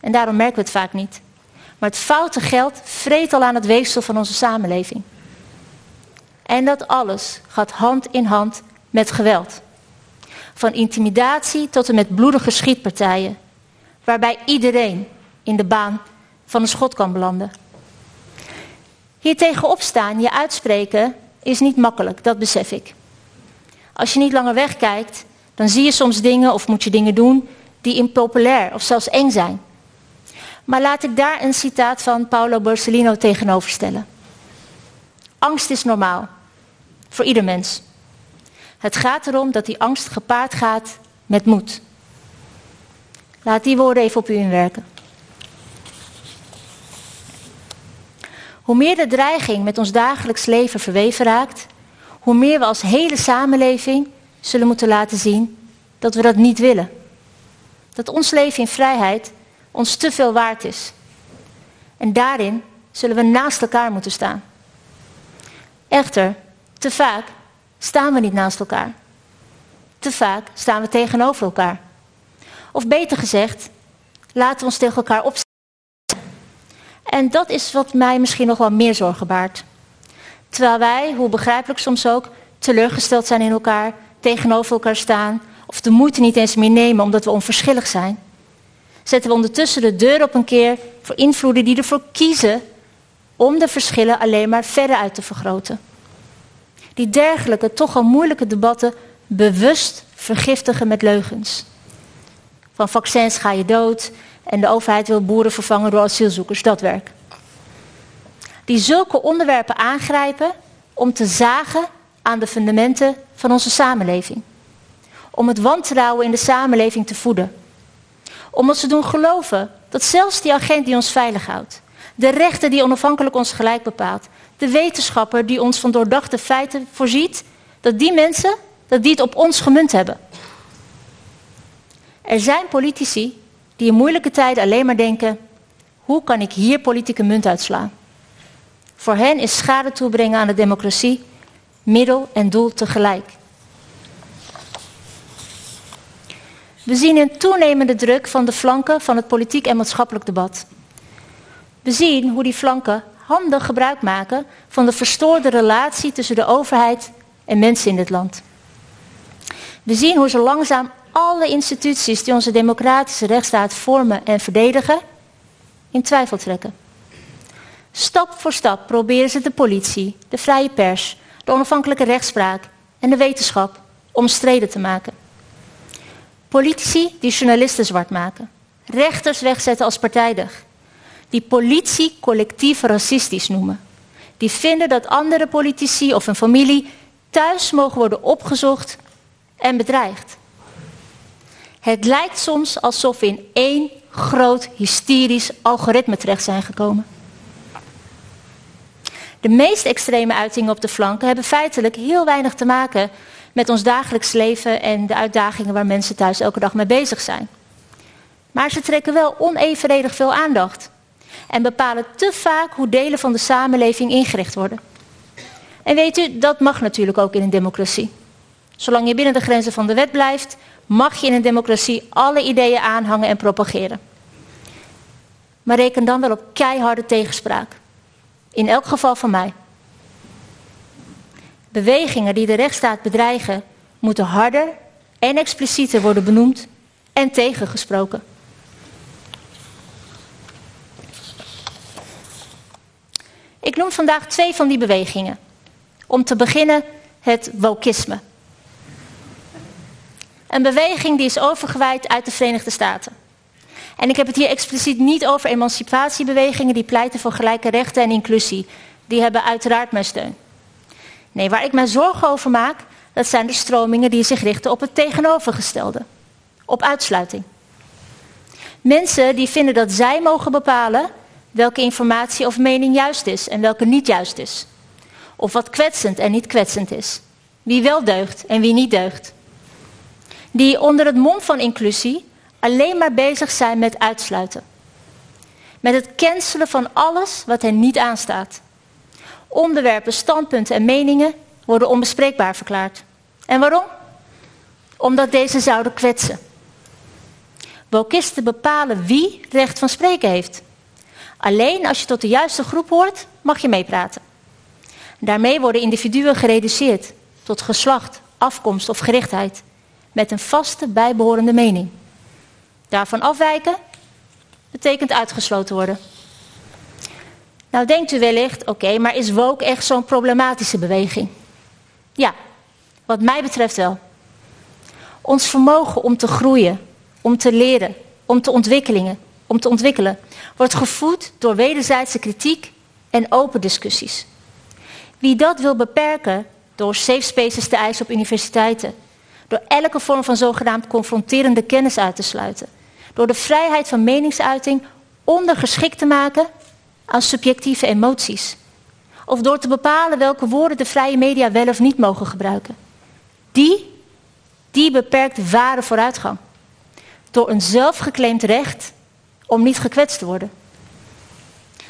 en daarom merken we het vaak niet. Maar het foute geld vreet al aan het weefsel van onze samenleving. En dat alles gaat hand in hand met geweld. Van intimidatie tot en met bloedige schietpartijen, waarbij iedereen in de baan van een schot kan belanden. Hier tegenop staan, je uitspreken, is niet makkelijk, dat besef ik. Als je niet langer wegkijkt, dan zie je soms dingen of moet je dingen doen die impopulair of zelfs eng zijn. Maar laat ik daar een citaat van Paolo Borsellino tegenover stellen. Angst is normaal, voor ieder mens. Het gaat erom dat die angst gepaard gaat met moed. Laat die woorden even op u inwerken. Hoe meer de dreiging met ons dagelijks leven verweven raakt, hoe meer we als hele samenleving zullen moeten laten zien dat we dat niet willen. Dat ons leven in vrijheid ons te veel waard is. En daarin zullen we naast elkaar moeten staan. Echter, te vaak staan we niet naast elkaar. Te vaak staan we tegenover elkaar. Of beter gezegd, laten we ons tegen elkaar opstaan. En dat is wat mij misschien nog wel meer zorgen baart. Terwijl wij, hoe begrijpelijk soms ook, teleurgesteld zijn in elkaar, tegenover elkaar staan, of de moeite niet eens meer nemen omdat we onverschillig zijn, zetten we ondertussen de deur op een keer voor invloeden die ervoor kiezen om de verschillen alleen maar verder uit te vergroten. Die dergelijke, toch al moeilijke debatten bewust vergiftigen met leugens. Van vaccins ga je dood en de overheid wil boeren vervangen door asielzoekers, dat werk. Die zulke onderwerpen aangrijpen om te zagen aan de fundamenten van onze samenleving. Om het wantrouwen in de samenleving te voeden. Om ons te doen geloven dat zelfs die agent die ons veilig houdt, de rechter die onafhankelijk ons gelijk bepaalt, de wetenschapper die ons van doordachte feiten voorziet, dat die mensen dat die het op ons gemunt hebben. Er zijn politici die in moeilijke tijden alleen maar denken: hoe kan ik hier politieke munt uitslaan? Voor hen is schade toebrengen aan de democratie middel en doel tegelijk. We zien een toenemende druk van de flanken van het politiek en maatschappelijk debat. We zien hoe die flanken handig gebruik maken van de verstoorde relatie tussen de overheid en mensen in dit land. We zien hoe ze langzaam alle instituties die onze democratische rechtsstaat vormen en verdedigen, in twijfel trekken. Stap voor stap proberen ze de politie, de vrije pers, de onafhankelijke rechtspraak en de wetenschap omstreden te maken. Politici die journalisten zwart maken, rechters wegzetten als partijdig, die politie collectief racistisch noemen, die vinden dat andere politici of een familie thuis mogen worden opgezocht en bedreigd. Het lijkt soms alsof we in één groot hysterisch algoritme terecht zijn gekomen. De meest extreme uitingen op de flanken hebben feitelijk heel weinig te maken met ons dagelijks leven en de uitdagingen waar mensen thuis elke dag mee bezig zijn. Maar ze trekken wel onevenredig veel aandacht. En bepalen te vaak hoe delen van de samenleving ingericht worden. En weet u, dat mag natuurlijk ook in een democratie. Zolang je binnen de grenzen van de wet blijft, mag je in een democratie alle ideeën aanhangen en propageren. Maar reken dan wel op keiharde tegenspraak. In elk geval van mij. Bewegingen die de rechtsstaat bedreigen, moeten harder en explicieter worden benoemd en tegengesproken. Ik noem vandaag twee van die bewegingen. Om te beginnen het wokisme. Een beweging die is overgewaaid uit de Verenigde Staten. En ik heb het hier expliciet niet over emancipatiebewegingen die pleiten voor gelijke rechten en inclusie. Die hebben uiteraard mijn steun. Nee, waar ik mij zorgen over maak, dat zijn de stromingen die zich richten op het tegenovergestelde. Op uitsluiting. Mensen die vinden dat zij mogen bepalen welke informatie of mening juist is en welke niet juist is. Of wat kwetsend en niet kwetsend is. Wie wel deugt en wie niet deugt. Die onder het mom van inclusie alleen maar bezig zijn met uitsluiten. Met het cancelen van alles wat hen niet aanstaat. Onderwerpen, standpunten en meningen worden onbespreekbaar verklaard. En waarom? Omdat deze zouden kwetsen. Wokisten bepalen wie recht van spreken heeft. Alleen als je tot de juiste groep hoort, mag je meepraten. Daarmee worden individuen gereduceerd tot geslacht, afkomst of gerichtheid, met een vaste bijbehorende mening. Daarvan afwijken betekent uitgesloten worden. Nou denkt u wellicht, oké, maar is woke echt zo'n problematische beweging? Ja, wat mij betreft wel. Ons vermogen om te groeien, om te leren, om te ontwikkelingen, om te ontwikkelen, wordt gevoed door wederzijdse kritiek en open discussies. Wie dat wil beperken door safe spaces te eisen op universiteiten, door elke vorm van zogenaamd confronterende kennis uit te sluiten, door de vrijheid van meningsuiting ondergeschikt te maken aan subjectieve emoties, of door te bepalen welke woorden de vrije media wel of niet mogen gebruiken. Die, die beperkt ware vooruitgang. Door een zelfgeclaimd recht om niet gekwetst te worden.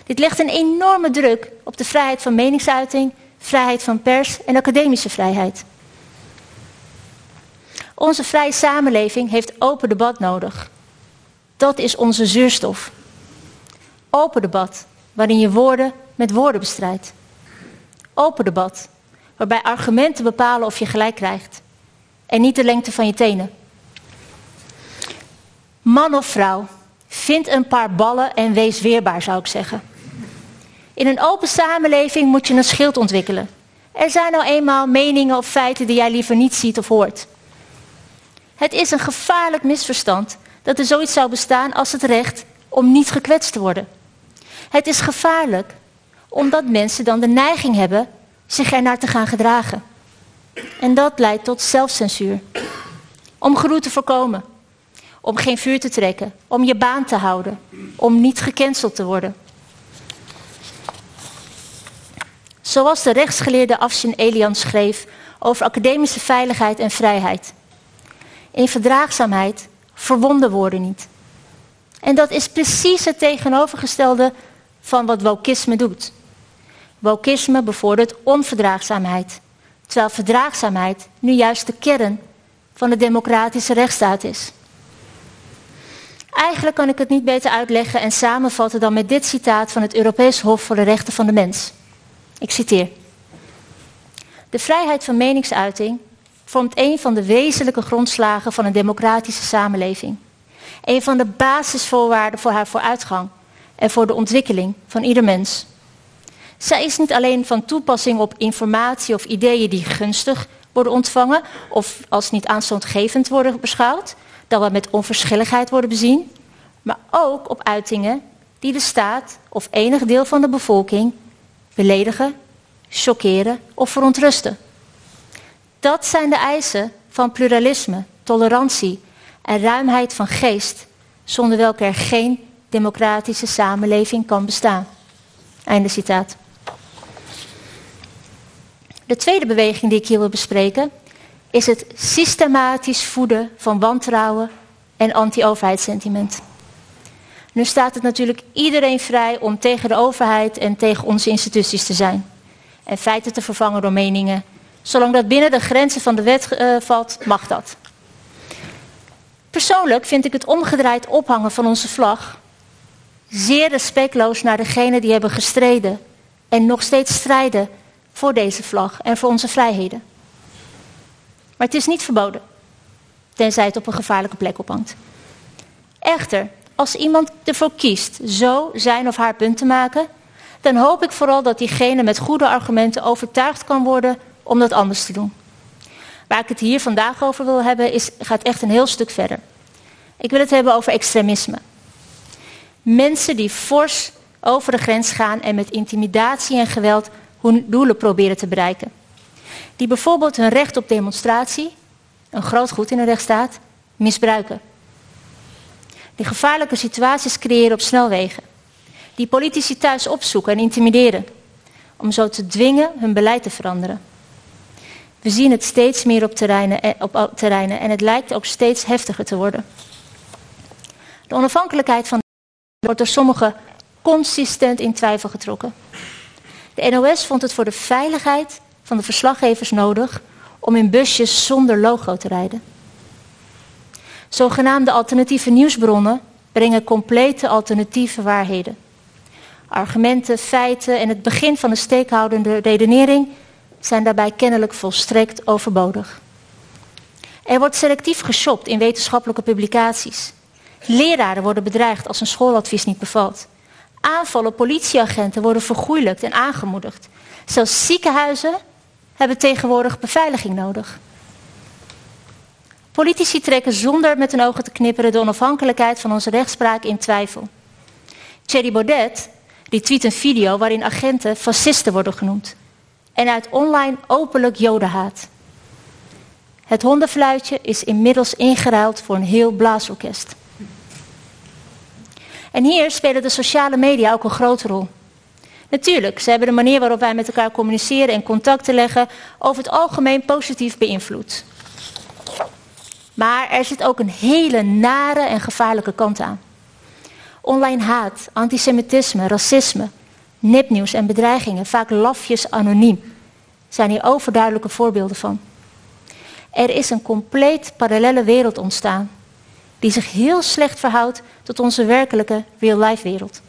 Dit legt een enorme druk op de vrijheid van meningsuiting, vrijheid van pers en academische vrijheid. Onze vrije samenleving heeft open debat nodig. Dat is onze zuurstof. Open debat, waarin je woorden met woorden bestrijdt. Open debat, waarbij argumenten bepalen of je gelijk krijgt. En niet de lengte van je tenen. Man of vrouw, vind een paar ballen en wees weerbaar, zou ik zeggen. In een open samenleving moet je een schild ontwikkelen. Er zijn nou eenmaal meningen of feiten die jij liever niet ziet of hoort. Het is een gevaarlijk misverstand dat er zoiets zou bestaan als het recht om niet gekwetst te worden. Het is gevaarlijk omdat mensen dan de neiging hebben zich ernaar te gaan gedragen. En dat leidt tot zelfcensuur. Om geroe te voorkomen. Om geen vuur te trekken. Om je baan te houden. Om niet gecanceld te worden. Zoals de rechtsgeleerde Afshin Elian schreef over academische veiligheid en vrijheid. In verdraagzaamheid verwonden woorden niet. En dat is precies het tegenovergestelde van wat wokisme doet. Wokisme bevordert onverdraagzaamheid, terwijl verdraagzaamheid nu juist de kern van de democratische rechtsstaat is. Eigenlijk kan ik het niet beter uitleggen en samenvatten dan met dit citaat van het Europees Hof voor de Rechten van de Mens. Ik citeer. De vrijheid van meningsuiting vormt een van de wezenlijke grondslagen van een democratische samenleving. Een van de basisvoorwaarden voor haar vooruitgang en voor de ontwikkeling van ieder mens. Zij is niet alleen van toepassing op informatie of ideeën die gunstig worden ontvangen of als niet aanstootgevend worden beschouwd, dat we met onverschilligheid worden bezien, maar ook op uitingen die de staat of enig deel van de bevolking beledigen, chockeren of verontrusten. Dat zijn de eisen van pluralisme, tolerantie en ruimheid van geest, zonder welke er geen democratische samenleving kan bestaan. Einde citaat. De tweede beweging die ik hier wil bespreken is het systematisch voeden van wantrouwen en anti-overheidssentiment. Nu staat het natuurlijk iedereen vrij om tegen de overheid en tegen onze instituties te zijn. En feiten te vervangen door meningen. Zolang dat binnen de grenzen van de wet uh, valt, mag dat. Persoonlijk vind ik het omgedraaid ophangen van onze vlag zeer respectloos naar degenen die hebben gestreden en nog steeds strijden voor deze vlag en voor onze vrijheden. Maar het is niet verboden, tenzij het op een gevaarlijke plek ophangt. Echter, als iemand ervoor kiest zo zijn of haar punt te maken, dan hoop ik vooral dat diegene met goede argumenten overtuigd kan worden om dat anders te doen. Waar ik het hier vandaag over wil hebben, is, gaat echt een heel stuk verder. Ik wil het hebben over extremisme. Mensen die fors over de grens gaan en met intimidatie en geweld hun doelen proberen te bereiken. Die bijvoorbeeld hun recht op demonstratie, een groot goed in de rechtsstaat, misbruiken. Die gevaarlijke situaties creëren op snelwegen. Die politici thuis opzoeken en intimideren. Om zo te dwingen hun beleid te veranderen. We zien het steeds meer op terreinen, op terreinen en het lijkt ook steeds heftiger te worden. De onafhankelijkheid van de wordt door sommigen consistent in twijfel getrokken. De NOS vond het voor de veiligheid van de verslaggevers nodig om in busjes zonder logo te rijden. Zogenaamde alternatieve nieuwsbronnen brengen complete alternatieve waarheden. Argumenten, feiten en het begin van de steekhoudende redenering zijn daarbij kennelijk volstrekt overbodig. Er wordt selectief geshopt in wetenschappelijke publicaties. Leraren worden bedreigd als een schooladvies niet bevalt. Aanvallen politieagenten worden vergoeilijkt en aangemoedigd. Zelfs ziekenhuizen hebben tegenwoordig beveiliging nodig. Politici trekken zonder met hun ogen te knipperen de onafhankelijkheid van onze rechtspraak in twijfel. Thierry Baudet die tweet een video waarin agenten fascisten worden genoemd. En uit online openlijk joden haat. Het hondenfluitje is inmiddels ingeruild voor een heel blaasorkest. En hier spelen de sociale media ook een grote rol. Natuurlijk, ze hebben de manier waarop wij met elkaar communiceren en contacten leggen over het algemeen positief beïnvloed. Maar er zit ook een hele nare en gevaarlijke kant aan. Online haat, antisemitisme, racisme, nepnieuws en bedreigingen, vaak lafjes anoniem, zijn hier overduidelijke voorbeelden van. Er is een compleet parallele wereld ontstaan, die zich heel slecht verhoudt tot onze werkelijke real-life wereld.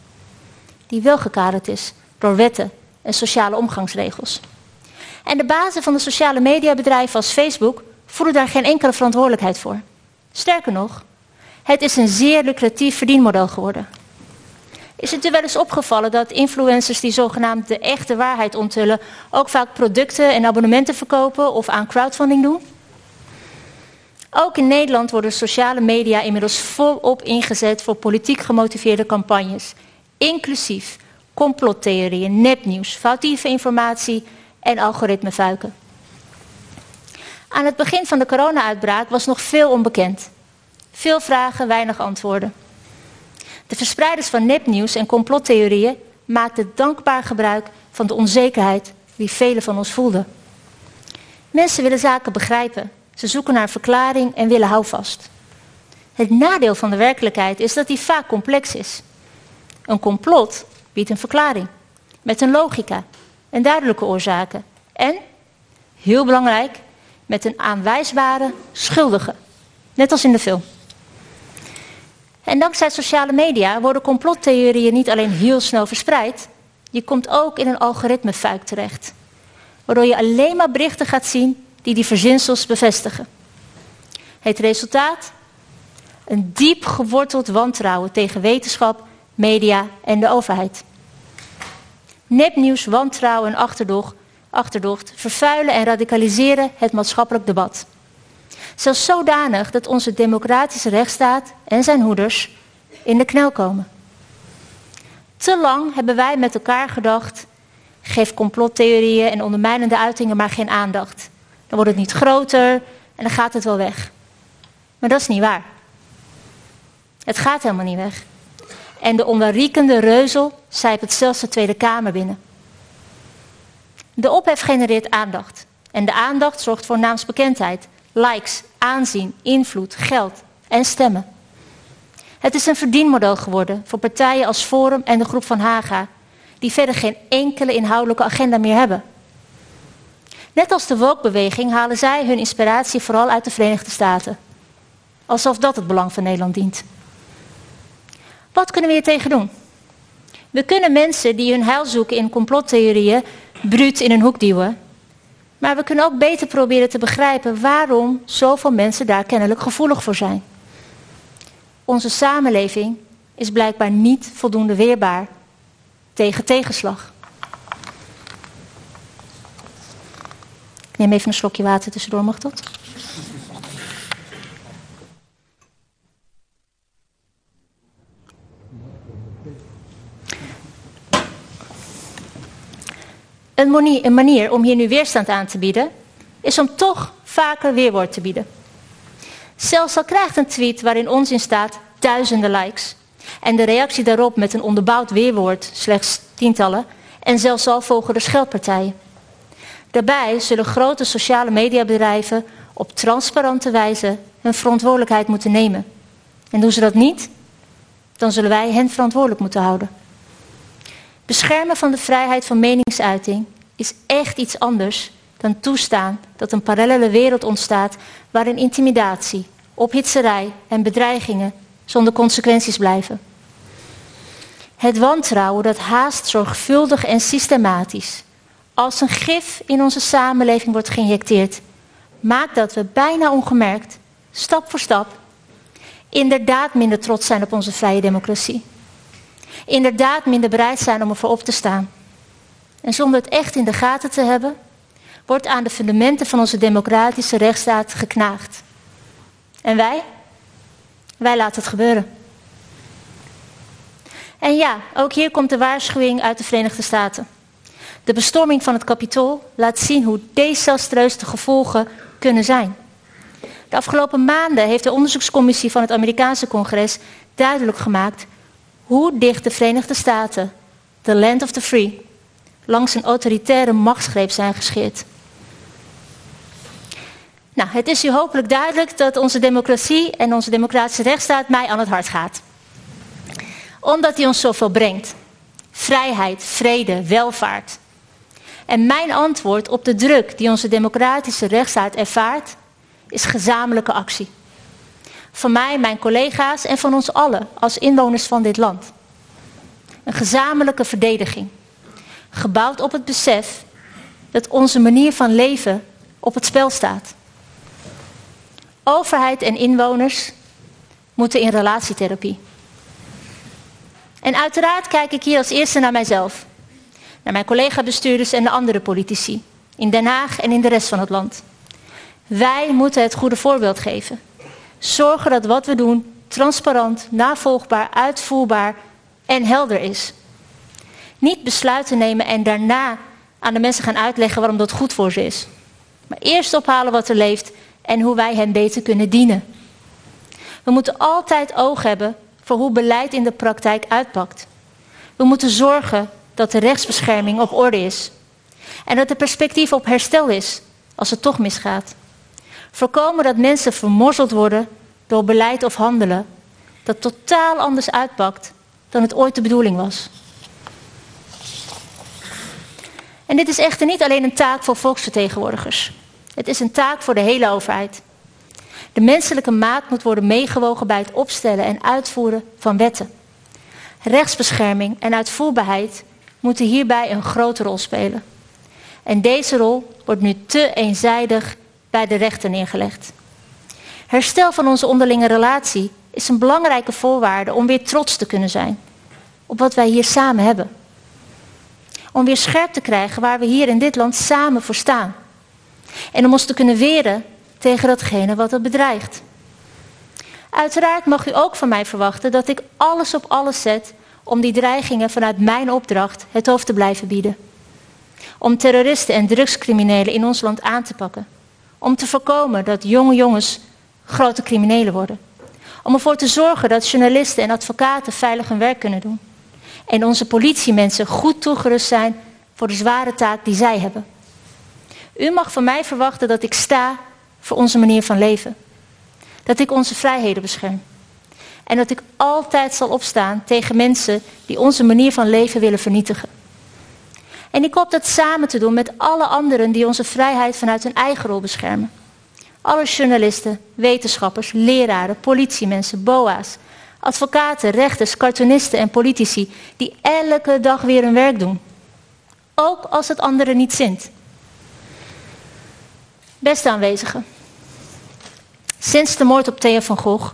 Die wel gekaderd is door wetten en sociale omgangsregels. En de bazen van de sociale mediabedrijven als Facebook voelen daar geen enkele verantwoordelijkheid voor. Sterker nog, het is een zeer lucratief verdienmodel geworden. Is het u wel eens opgevallen dat influencers die zogenaamd de echte waarheid onthullen ook vaak producten en abonnementen verkopen of aan crowdfunding doen? Ook in Nederland worden sociale media inmiddels volop ingezet voor politiek gemotiveerde campagnes, inclusief complottheorieën, nepnieuws, foutieve informatie en algoritmefuiken. Aan het begin van de corona-uitbraak was nog veel onbekend. Veel vragen, weinig antwoorden. De verspreiders van nepnieuws en complottheorieën maakten dankbaar gebruik van de onzekerheid die velen van ons voelden. Mensen willen zaken begrijpen. Ze zoeken naar verklaring en willen houvast. Het nadeel van de werkelijkheid is dat die vaak complex is. Een complot biedt een verklaring met een logica en duidelijke oorzaken. En, heel belangrijk, met een aanwijsbare schuldige. Net als in de film. En dankzij sociale media worden complottheorieën niet alleen heel snel verspreid, je komt ook in een algoritmefuik terecht. Waardoor je alleen maar berichten gaat zien die die verzinsels bevestigen. Het resultaat? Een diep geworteld wantrouwen tegen wetenschap, media en de overheid. Nepnieuws, wantrouwen en achterdocht, achterdocht vervuilen en radicaliseren het maatschappelijk debat. Zelfs zodanig dat onze democratische rechtsstaat en zijn hoeders in de knel komen. Te lang hebben wij met elkaar gedacht: geef complottheorieën en ondermijnende uitingen maar geen aandacht. Dan wordt het niet groter en dan gaat het wel weg. Maar dat is niet waar. Het gaat helemaal niet weg. En de onwelriekende reuzel zijpelt zelfs de Tweede Kamer binnen. De ophef genereert aandacht. En de aandacht zorgt voor naamsbekendheid likes, aanzien, invloed, geld en stemmen. Het is een verdienmodel geworden voor partijen als Forum en de Groep van Haga, die verder geen enkele inhoudelijke agenda meer hebben. Net als de woke halen zij hun inspiratie vooral uit de Verenigde Staten. Alsof dat het belang van Nederland dient. Wat kunnen we hier tegen doen? We kunnen mensen die hun heil zoeken in complottheorieën bruut in een hoek duwen. Maar we kunnen ook beter proberen te begrijpen waarom zoveel mensen daar kennelijk gevoelig voor zijn. Onze samenleving is blijkbaar niet voldoende weerbaar tegen tegenslag. Ik neem even een slokje water tussendoor, mag dat? Een manier om hier nu weerstand aan te bieden, is om toch vaker weerwoord te bieden. Zelfs al krijgt een tweet waarin onzin staat duizenden likes. En de reactie daarop met een onderbouwd weerwoord slechts tientallen. En zelfs al volgen er scheldpartijen. Daarbij zullen grote sociale mediabedrijven op transparante wijze hun verantwoordelijkheid moeten nemen. En doen ze dat niet, dan zullen wij hen verantwoordelijk moeten houden. Beschermen van de vrijheid van meningsuiting is echt iets anders dan toestaan dat een parallele wereld ontstaat waarin intimidatie, ophitserij en bedreigingen zonder consequenties blijven. Het wantrouwen dat haast zorgvuldig en systematisch als een gif in onze samenleving wordt geïnjecteerd, maakt dat we bijna ongemerkt, stap voor stap, inderdaad minder trots zijn op onze vrije democratie. Inderdaad minder bereid zijn om ervoor op te staan. En zonder het echt in de gaten te hebben, wordt aan de fundamenten van onze democratische rechtsstaat geknaagd. En wij? Wij laten het gebeuren. En ja, ook hier komt de waarschuwing uit de Verenigde Staten. De bestorming van het kapitool laat zien hoe desastreus de gevolgen kunnen zijn. De afgelopen maanden heeft de onderzoekscommissie van het Amerikaanse congres duidelijk gemaakt hoe dicht de Verenigde Staten, the land of the free, langs een autoritaire machtsgreep zijn gescheerd. Nou, het is u hopelijk duidelijk dat onze democratie en onze democratische rechtsstaat mij aan het hart gaat. Omdat die ons zoveel brengt. Vrijheid, vrede, welvaart. En mijn antwoord op de druk die onze democratische rechtsstaat ervaart, is gezamenlijke actie. Van mij, mijn collega's en van ons allen als inwoners van dit land. Een gezamenlijke verdediging. Gebouwd op het besef dat onze manier van leven op het spel staat. Overheid en inwoners moeten in relatietherapie. En uiteraard kijk ik hier als eerste naar mijzelf. Naar mijn collega-bestuurders en de andere politici. In Den Haag en in de rest van het land. Wij moeten het goede voorbeeld geven. Zorgen dat wat we doen transparant, navolgbaar, uitvoerbaar en helder is. Niet besluiten nemen en daarna aan de mensen gaan uitleggen waarom dat goed voor ze is. Maar eerst ophalen wat er leeft en hoe wij hen beter kunnen dienen. We moeten altijd oog hebben voor hoe beleid in de praktijk uitpakt. We moeten zorgen dat de rechtsbescherming op orde is. En dat er perspectief op herstel is als het toch misgaat. Voorkomen dat mensen vermorzeld worden door beleid of handelen dat totaal anders uitpakt dan het ooit de bedoeling was. En dit is echter niet alleen een taak voor volksvertegenwoordigers. Het is een taak voor de hele overheid. De menselijke maat moet worden meegewogen bij het opstellen en uitvoeren van wetten. Rechtsbescherming en uitvoerbaarheid moeten hierbij een grote rol spelen. En deze rol wordt nu te eenzijdig bij de rechter neergelegd. Herstel van onze onderlinge relatie is een belangrijke voorwaarde om weer trots te kunnen zijn op wat wij hier samen hebben. Om weer scherp te krijgen waar we hier in dit land samen voor staan. En om ons te kunnen weren tegen datgene wat het bedreigt. Uiteraard mag u ook van mij verwachten dat ik alles op alles zet om die dreigingen vanuit mijn opdracht het hoofd te blijven bieden. Om terroristen en drugscriminelen in ons land aan te pakken. Om te voorkomen dat jonge jongens grote criminelen worden. Om ervoor te zorgen dat journalisten en advocaten veilig hun werk kunnen doen. En onze politiemensen goed toegerust zijn voor de zware taak die zij hebben. U mag van mij verwachten dat ik sta voor onze manier van leven. Dat ik onze vrijheden bescherm. En dat ik altijd zal opstaan tegen mensen die onze manier van leven willen vernietigen. En ik hoop dat samen te doen met alle anderen die onze vrijheid vanuit hun eigen rol beschermen. Alle journalisten, wetenschappers, leraren, politiemensen, boa's, advocaten, rechters, cartoonisten en politici die elke dag weer hun werk doen. Ook als het anderen niet zint. Beste aanwezigen. Sinds de moord op Theo van Gogh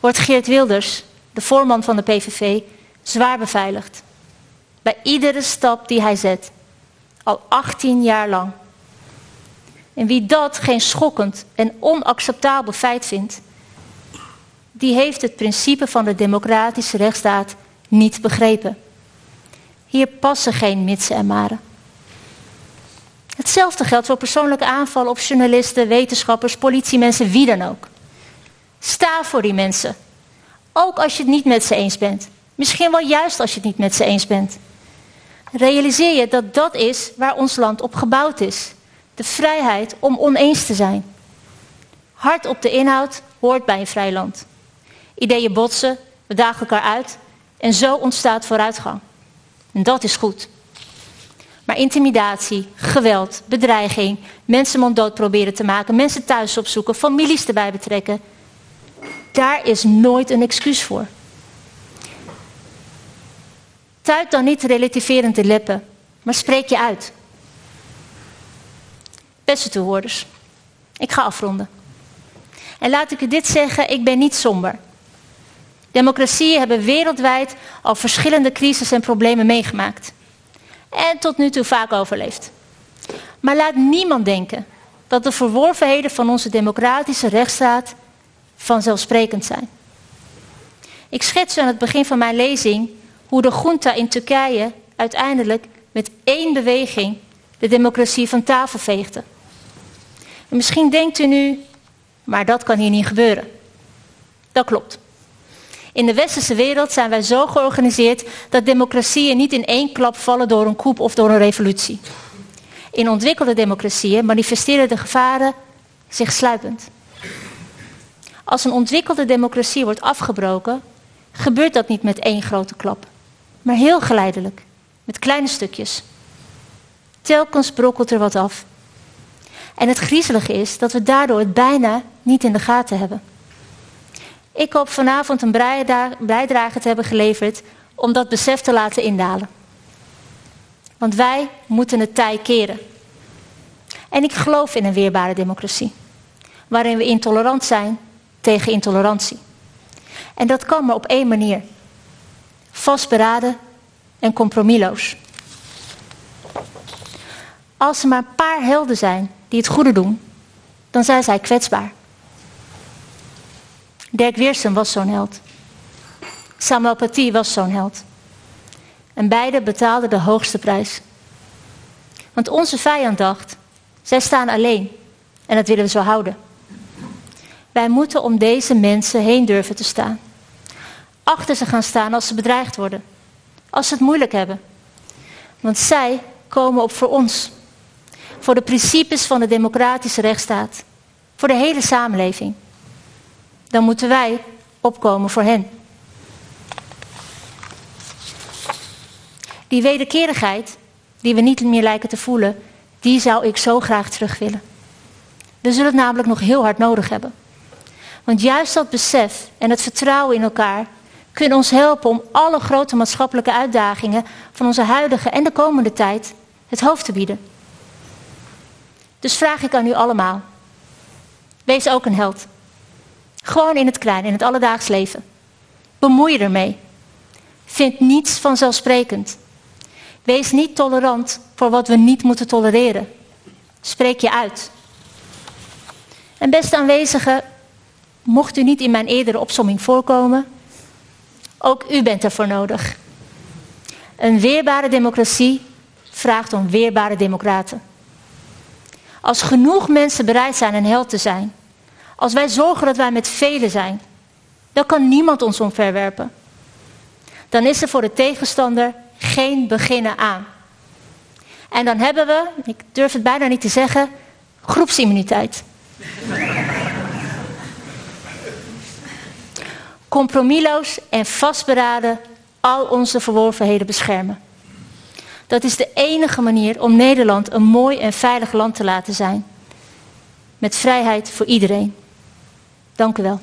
wordt Geert Wilders, de voorman van de PVV, zwaar beveiligd. Bij iedere stap die hij zet. Al 18 jaar lang. En wie dat geen schokkend en onacceptabel feit vindt, die heeft het principe van de democratische rechtsstaat niet begrepen. Hier passen geen mitsen en maren. Hetzelfde geldt voor persoonlijke aanvallen op journalisten, wetenschappers, politiemensen, wie dan ook. Sta voor die mensen. Ook als je het niet met ze eens bent. Misschien wel juist als je het niet met ze eens bent. Realiseer je dat dat is waar ons land op gebouwd is. De vrijheid om oneens te zijn. Hard op de inhoud hoort bij een vrij land. Ideeën botsen, we dagen elkaar uit en zo ontstaat vooruitgang. En dat is goed. Maar intimidatie, geweld, bedreiging, mensen monddood proberen te maken, mensen thuis opzoeken, families erbij betrekken, daar is nooit een excuus voor. Tuit dan niet relativerend de lippen, maar spreek je uit. Beste toehoorders, ik ga afronden. En laat ik u dit zeggen, ik ben niet somber. Democratieën hebben wereldwijd al verschillende crises en problemen meegemaakt. En tot nu toe vaak overleefd. Maar laat niemand denken dat de verworvenheden van onze democratische rechtsstaat vanzelfsprekend zijn. Ik schets aan het begin van mijn lezing hoe de junta in Turkije uiteindelijk met één beweging de democratie van tafel veegde. En misschien denkt u nu, maar dat kan hier niet gebeuren. Dat klopt. In de westerse wereld zijn wij zo georganiseerd dat democratieën niet in één klap vallen door een coup of door een revolutie. In ontwikkelde democratieën manifesteren de gevaren zich sluipend. Als een ontwikkelde democratie wordt afgebroken, gebeurt dat niet met één grote klap, maar heel geleidelijk, met kleine stukjes. Telkens brokkelt er wat af. En het griezelige is dat we daardoor het bijna niet in de gaten hebben. Ik hoop vanavond een bijdrage te hebben geleverd om dat besef te laten indalen. Want wij moeten het tij keren. En ik geloof in een weerbare democratie, waarin we intolerant zijn tegen intolerantie. En dat kan maar op één manier. Vastberaden en compromisloos. Als er maar een paar helden zijn die het goede doen, dan zijn zij kwetsbaar. Dirk Weersen was zo'n held. Samuel Paty was zo'n held. En beide betaalden de hoogste prijs. Want onze vijand dacht, zij staan alleen. En dat willen we zo houden. Wij moeten om deze mensen heen durven te staan. Achter ze gaan staan als ze bedreigd worden. Als ze het moeilijk hebben. Want zij komen op voor ons. Voor de principes van de democratische rechtsstaat. Voor de hele samenleving. Dan moeten wij opkomen voor hen. Die wederkerigheid, die we niet meer lijken te voelen, die zou ik zo graag terug willen. We zullen het namelijk nog heel hard nodig hebben. Want juist dat besef en het vertrouwen in elkaar kunnen ons helpen om alle grote maatschappelijke uitdagingen van onze huidige en de komende tijd het hoofd te bieden. Dus vraag ik aan u allemaal: wees ook een held. Gewoon in het klein, in het alledaags leven. Bemoei je ermee. Vind niets vanzelfsprekend. Wees niet tolerant voor wat we niet moeten tolereren. Spreek je uit. En beste aanwezigen, Mocht u niet in mijn eerdere opsomming voorkomen, ook u bent ervoor nodig. Een weerbare democratie vraagt om weerbare democraten. Als genoeg mensen bereid zijn een held te zijn, als wij zorgen dat wij met velen zijn, dan kan niemand ons omverwerpen. Dan is er voor de tegenstander geen beginnen aan. En dan hebben we, ik durf het bijna niet te zeggen, groepsimmuniteit. Compromisloos en vastberaden al onze verworvenheden beschermen. Dat is de enige manier om Nederland een mooi en veilig land te laten zijn. Met vrijheid voor iedereen. Dank u wel.